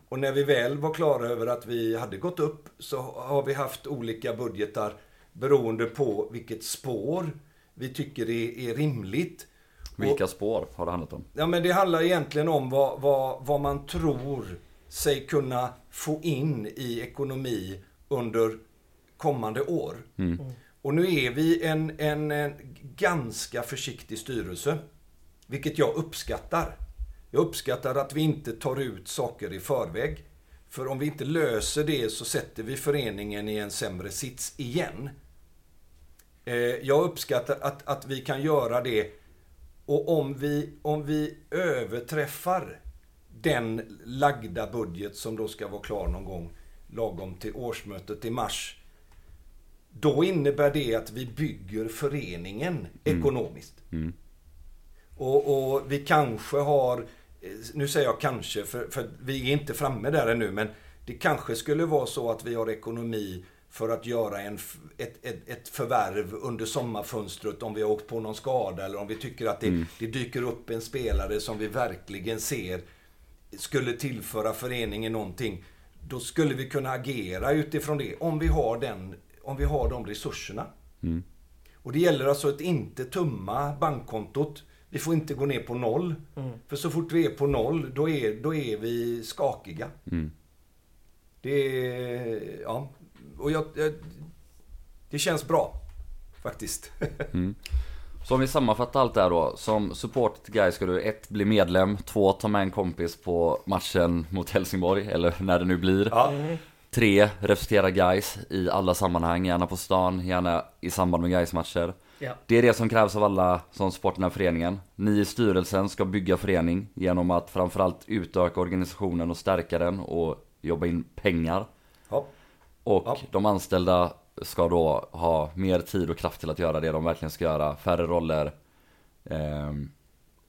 [SPEAKER 3] Och när vi väl var klara över att vi hade gått upp så har vi haft olika budgetar beroende på vilket spår vi tycker är, är rimligt.
[SPEAKER 2] Vilka spår har det handlat om?
[SPEAKER 3] Ja, men det handlar egentligen om vad, vad, vad man tror sig kunna få in i ekonomi under kommande år. Och nu är vi en, en, en ganska försiktig styrelse. Vilket jag uppskattar. Jag uppskattar att vi inte tar ut saker i förväg. För om vi inte löser det så sätter vi föreningen i en sämre sits igen. Eh, jag uppskattar att, att vi kan göra det och om vi, om vi överträffar den lagda budget som då ska vara klar någon gång lagom till årsmötet i mars. Då innebär det att vi bygger föreningen ekonomiskt. Och, och vi kanske har, eh, nu säger jag kanske för, för vi är inte framme där ännu, men det kanske skulle vara så att vi har ekonomi för att göra en, ett, ett, ett förvärv under sommarfönstret om vi har åkt på någon skada eller om vi tycker att det, det dyker upp en spelare som vi verkligen ser skulle tillföra föreningen någonting. Då skulle vi kunna agera utifrån det om vi har, den, om vi har de resurserna. Och det gäller alltså att inte tumma bankkontot. Vi får inte gå ner på noll. För så fort vi är på noll, då är, då är vi skakiga. Det är, ja. och jag, jag, det känns bra. Faktiskt. <laughs>
[SPEAKER 2] Så om vi sammanfattar allt det här då. Som support till Gais ska du ett bli medlem, två ta med en kompis på matchen mot Helsingborg, eller när det nu blir.
[SPEAKER 3] Ja.
[SPEAKER 2] Tre, representera Gais i alla sammanhang, gärna på stan, gärna i samband med Gais matcher
[SPEAKER 1] Ja.
[SPEAKER 2] Det är det som krävs av alla som supportar den här föreningen. Ni i styrelsen ska bygga förening genom att framförallt utöka organisationen och stärka den och jobba in pengar.
[SPEAKER 3] Ja.
[SPEAKER 2] Och
[SPEAKER 3] Ja.
[SPEAKER 2] de anställda ska då ha mer tid och kraft till att göra det de verkligen ska göra. Färre roller. ehm,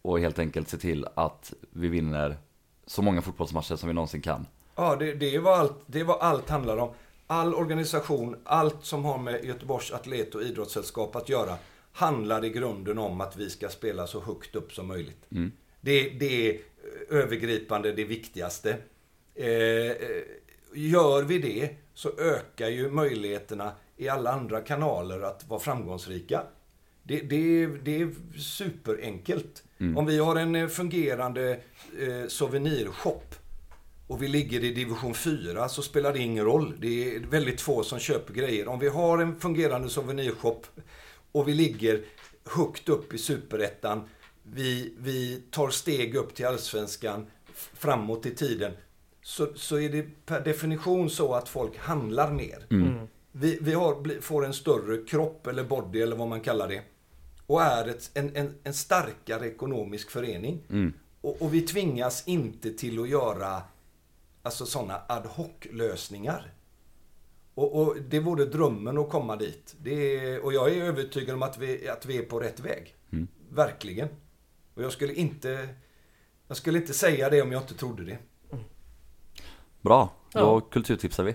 [SPEAKER 2] och helt enkelt se till att vi vinner så många fotbollsmatcher som vi någonsin kan.
[SPEAKER 3] Ja, det, det, är vad allt, det vad allt handlar om. All organisation, allt som har med Göteborgs Atlet och Idrottssällskap att göra handlar i grunden om att vi ska spela så högt upp som möjligt. Det, det är övergripande det viktigaste. Eh, eh, gör vi det så ökar ju möjligheterna i alla andra kanaler att vara framgångsrika. Det, det, det är superenkelt. Om vi har en eh, fungerande eh, souvenirshop och vi ligger i division 4 så spelar det ingen roll. Det är väldigt få som köper grejer. Om vi har en fungerande souvenirshop och vi ligger högt upp i superettan. Vi, vi tar steg upp till allsvenskan framåt i tiden. Så, så är det per definition så att folk handlar mer. Vi, vi har, får en större kropp eller body eller vad man kallar det. Och är ett, en, en, en starkare ekonomisk förening. Och, och vi tvingas inte till att göra alltså sådana ad hoc-lösningar. Och, och det vore drömmen att komma dit. Det är, och jag är övertygad om att vi, att vi är på rätt väg. Verkligen. Och jag skulle inte... Jag skulle inte säga det om jag inte trodde det.
[SPEAKER 2] Bra, då
[SPEAKER 1] Ja.
[SPEAKER 2] kulturtipsar vi.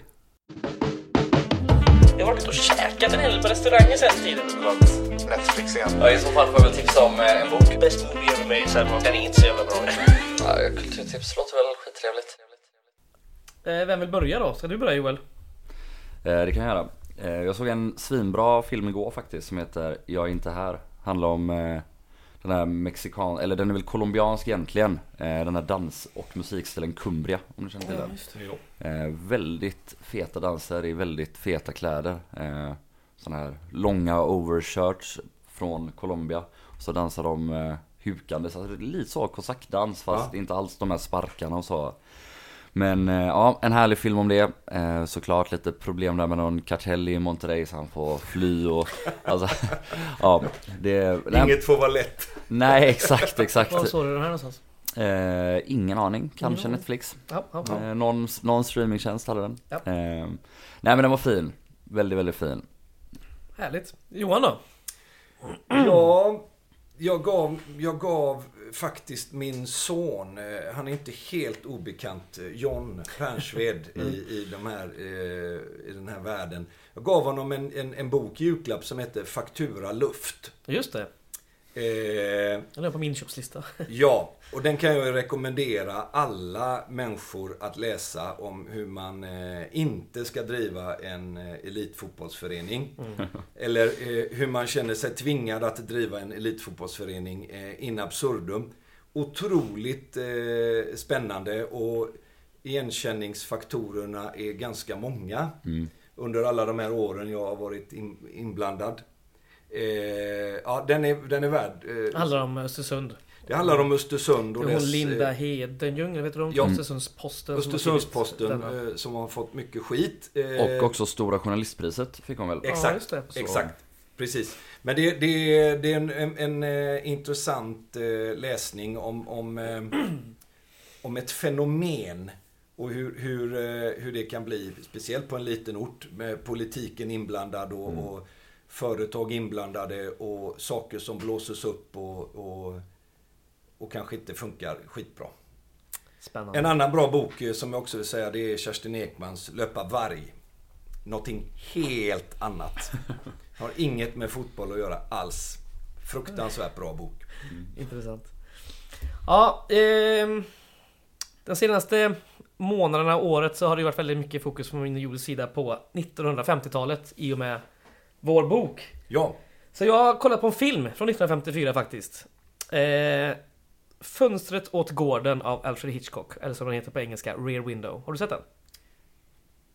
[SPEAKER 1] Jag har varit och käkat en hel del på restauranger sen tiden.
[SPEAKER 4] Netflix igen.
[SPEAKER 2] Ja, I så fall får jag väl tipsa om eh, en bok.
[SPEAKER 1] Best movie ever made, så den är inte så jävla bra.
[SPEAKER 2] Ja, kulturtips låter väl skittrevligt.
[SPEAKER 1] Eh, Vem vill börja då? Ska du börja Joel?
[SPEAKER 2] Eh, det kan jag göra. Eh, jag såg en svinbra film igår faktiskt som heter Jag är inte här. Handlar om den här mexikan, eller den är väl colombiansk egentligen. Den här dans och musikstilen Cumbria om du känner till den. Eh, väldigt feta danser i väldigt feta kläder. Eh, sådana här långa overshirts från Colombia. Så dansar de eh, hukande, så det är lite så kosackdans fast inte alls de här sparkarna och så. Men eh, ja, en härlig film om det. Eh, såklart lite problem där med någon kartell i Monterrey så han får fly och <laughs> alltså, ja, det... Nej,
[SPEAKER 3] Inget får vara lätt.
[SPEAKER 2] nej exakt, exakt.
[SPEAKER 1] Var såg du den här någonstans?
[SPEAKER 2] Eh, ingen aning, kanske Netflix.
[SPEAKER 1] Ja, ja, ja.
[SPEAKER 2] Eh, någon, någon streamingtjänst hade den.
[SPEAKER 1] Ja.
[SPEAKER 2] Eh, nej men den var fin. Väldigt, väldigt fin.
[SPEAKER 1] Härligt. Johan då?
[SPEAKER 3] Ja, jag gav, jag gav faktiskt min son, eh, han är inte helt obekant, eh, John Pernsved i, i, de här, eh, i den här världen. Jag gav honom en, en, en bok i julklapp som heter Faktura luft.
[SPEAKER 1] Just det.
[SPEAKER 3] Eh,
[SPEAKER 1] Den är på min köpslista. <laughs>
[SPEAKER 3] Ja, och den kan jag rekommendera alla människor att läsa om hur man eh, inte ska driva en eh, elitfotbollsförening. Eller eh, hur man känner sig tvingad att driva en elitfotbollsförening eh, in absurdum. Otroligt eh, spännande och igenkänningsfaktorerna är ganska många. Under alla de här åren jag har varit in, inblandad. Eh, ja, den är, den är värd.
[SPEAKER 1] Det
[SPEAKER 3] Eh,
[SPEAKER 1] handlar om Östersund.
[SPEAKER 3] det handlar om Östersund och
[SPEAKER 1] Det är hon
[SPEAKER 3] dess,
[SPEAKER 1] Linda
[SPEAKER 3] eh,
[SPEAKER 1] Hedenjung, vet du om?
[SPEAKER 3] Ja.
[SPEAKER 1] Östersunds-Posten. som har
[SPEAKER 3] Östersunds-Posten
[SPEAKER 1] denna.
[SPEAKER 3] eh, som har fått mycket skit. eh,
[SPEAKER 2] Och också Stora Journalistpriset fick hon väl?
[SPEAKER 1] Ja,
[SPEAKER 3] Exakt,
[SPEAKER 1] just det.
[SPEAKER 2] Så-
[SPEAKER 3] exakt. Precis. Men det, det, det är en, en, en intressant eh, läsning om, om, eh, om ett fenomen och hur, hur, eh, hur det kan bli, speciellt på en liten ort med politiken inblandad och,
[SPEAKER 2] Mm.
[SPEAKER 3] och företag inblandade och saker som blåses upp och, och, och kanske inte funkar skitbra.
[SPEAKER 1] Spännande.
[SPEAKER 3] En annan bra bok eh, som jag också vill säga det är Kerstin Ekmans Löpa varg. Någonting helt annat. <laughs> Har inget med fotboll att göra alls. Fruktansvärt bra bok.
[SPEAKER 1] Intressant. Ja, ehm, den senaste månaderna och året så har det varit väldigt mycket fokus från min Jules sida på 1950-talet i och med vår bok.
[SPEAKER 3] Ja,
[SPEAKER 1] Så jag har kollat på en film från 1954 faktiskt. Eh, Fönstret åt gården av Alfred Hitchcock, eller som den heter på engelska, Rear Window. Har du sett den?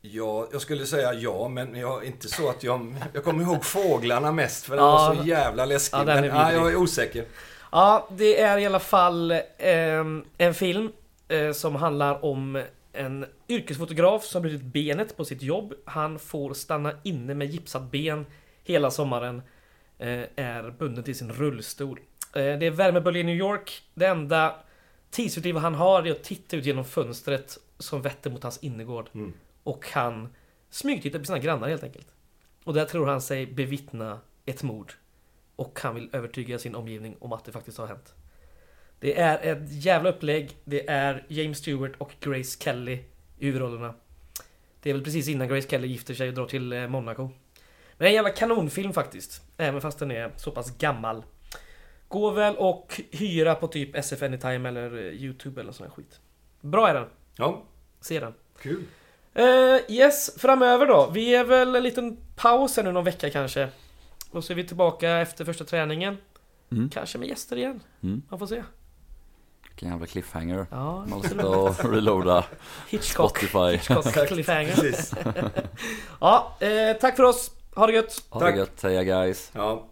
[SPEAKER 3] Ja, jag skulle säga ja, men jag, inte så att jag... Jag kommer ihåg fåglarna mest, för den
[SPEAKER 1] Ja.
[SPEAKER 3] var så jävla läskig.
[SPEAKER 1] Ja, den
[SPEAKER 3] men
[SPEAKER 1] vidrig.
[SPEAKER 3] jag är osäker.
[SPEAKER 1] Ja, det är i alla fall ehm, en film eh, som handlar om en yrkesfotograf som brutit benet på sitt jobb. Han får stanna inne med gipsat ben hela sommaren. Eh, är bunden till sin rullstol. Eh, det är värmebölja i New York. Det enda tidsfördriv han har är att titta ut genom fönstret som vetter mot hans innergård.
[SPEAKER 3] Mm.
[SPEAKER 1] Och han smygtittar på sina grannar helt enkelt. Och där tror han sig bevittna ett mord. Och han vill övertyga sin omgivning om att det faktiskt har hänt. Det är ett jävla upplägg. Det är James Stewart och Grace Kelly i huvudrollerna. Det är väl precis innan Grace Kelly gifter sig och drar till eh, Monaco. Men det är en jävla kanonfilm faktiskt. Även fast den är så pass gammal. Går väl och hyra på typ SF Anytime eller eh, Youtube eller sån här skit. Bra är den.
[SPEAKER 3] Ja,
[SPEAKER 1] Se den.
[SPEAKER 3] kul.
[SPEAKER 1] Eh, yes, framöver då. Vi är väl en liten paus här nu någon vecka kanske. Och så är vi tillbaka efter första träningen.
[SPEAKER 2] Mm.
[SPEAKER 1] Kanske med gäster igen.
[SPEAKER 2] Mm.
[SPEAKER 1] Man får se.
[SPEAKER 2] Vilken jävla cliffhanger.
[SPEAKER 1] Ja,
[SPEAKER 2] Man sitta och <laughs> reloada
[SPEAKER 1] Hitchcock.
[SPEAKER 2] Spotify.
[SPEAKER 1] Hitchcock cliffhanger.
[SPEAKER 3] Precis. <laughs>
[SPEAKER 1] Ja, eh, tack för oss. Ha det gött.
[SPEAKER 2] Ha det
[SPEAKER 3] Tack.
[SPEAKER 2] gött, heja guys.
[SPEAKER 3] Ja.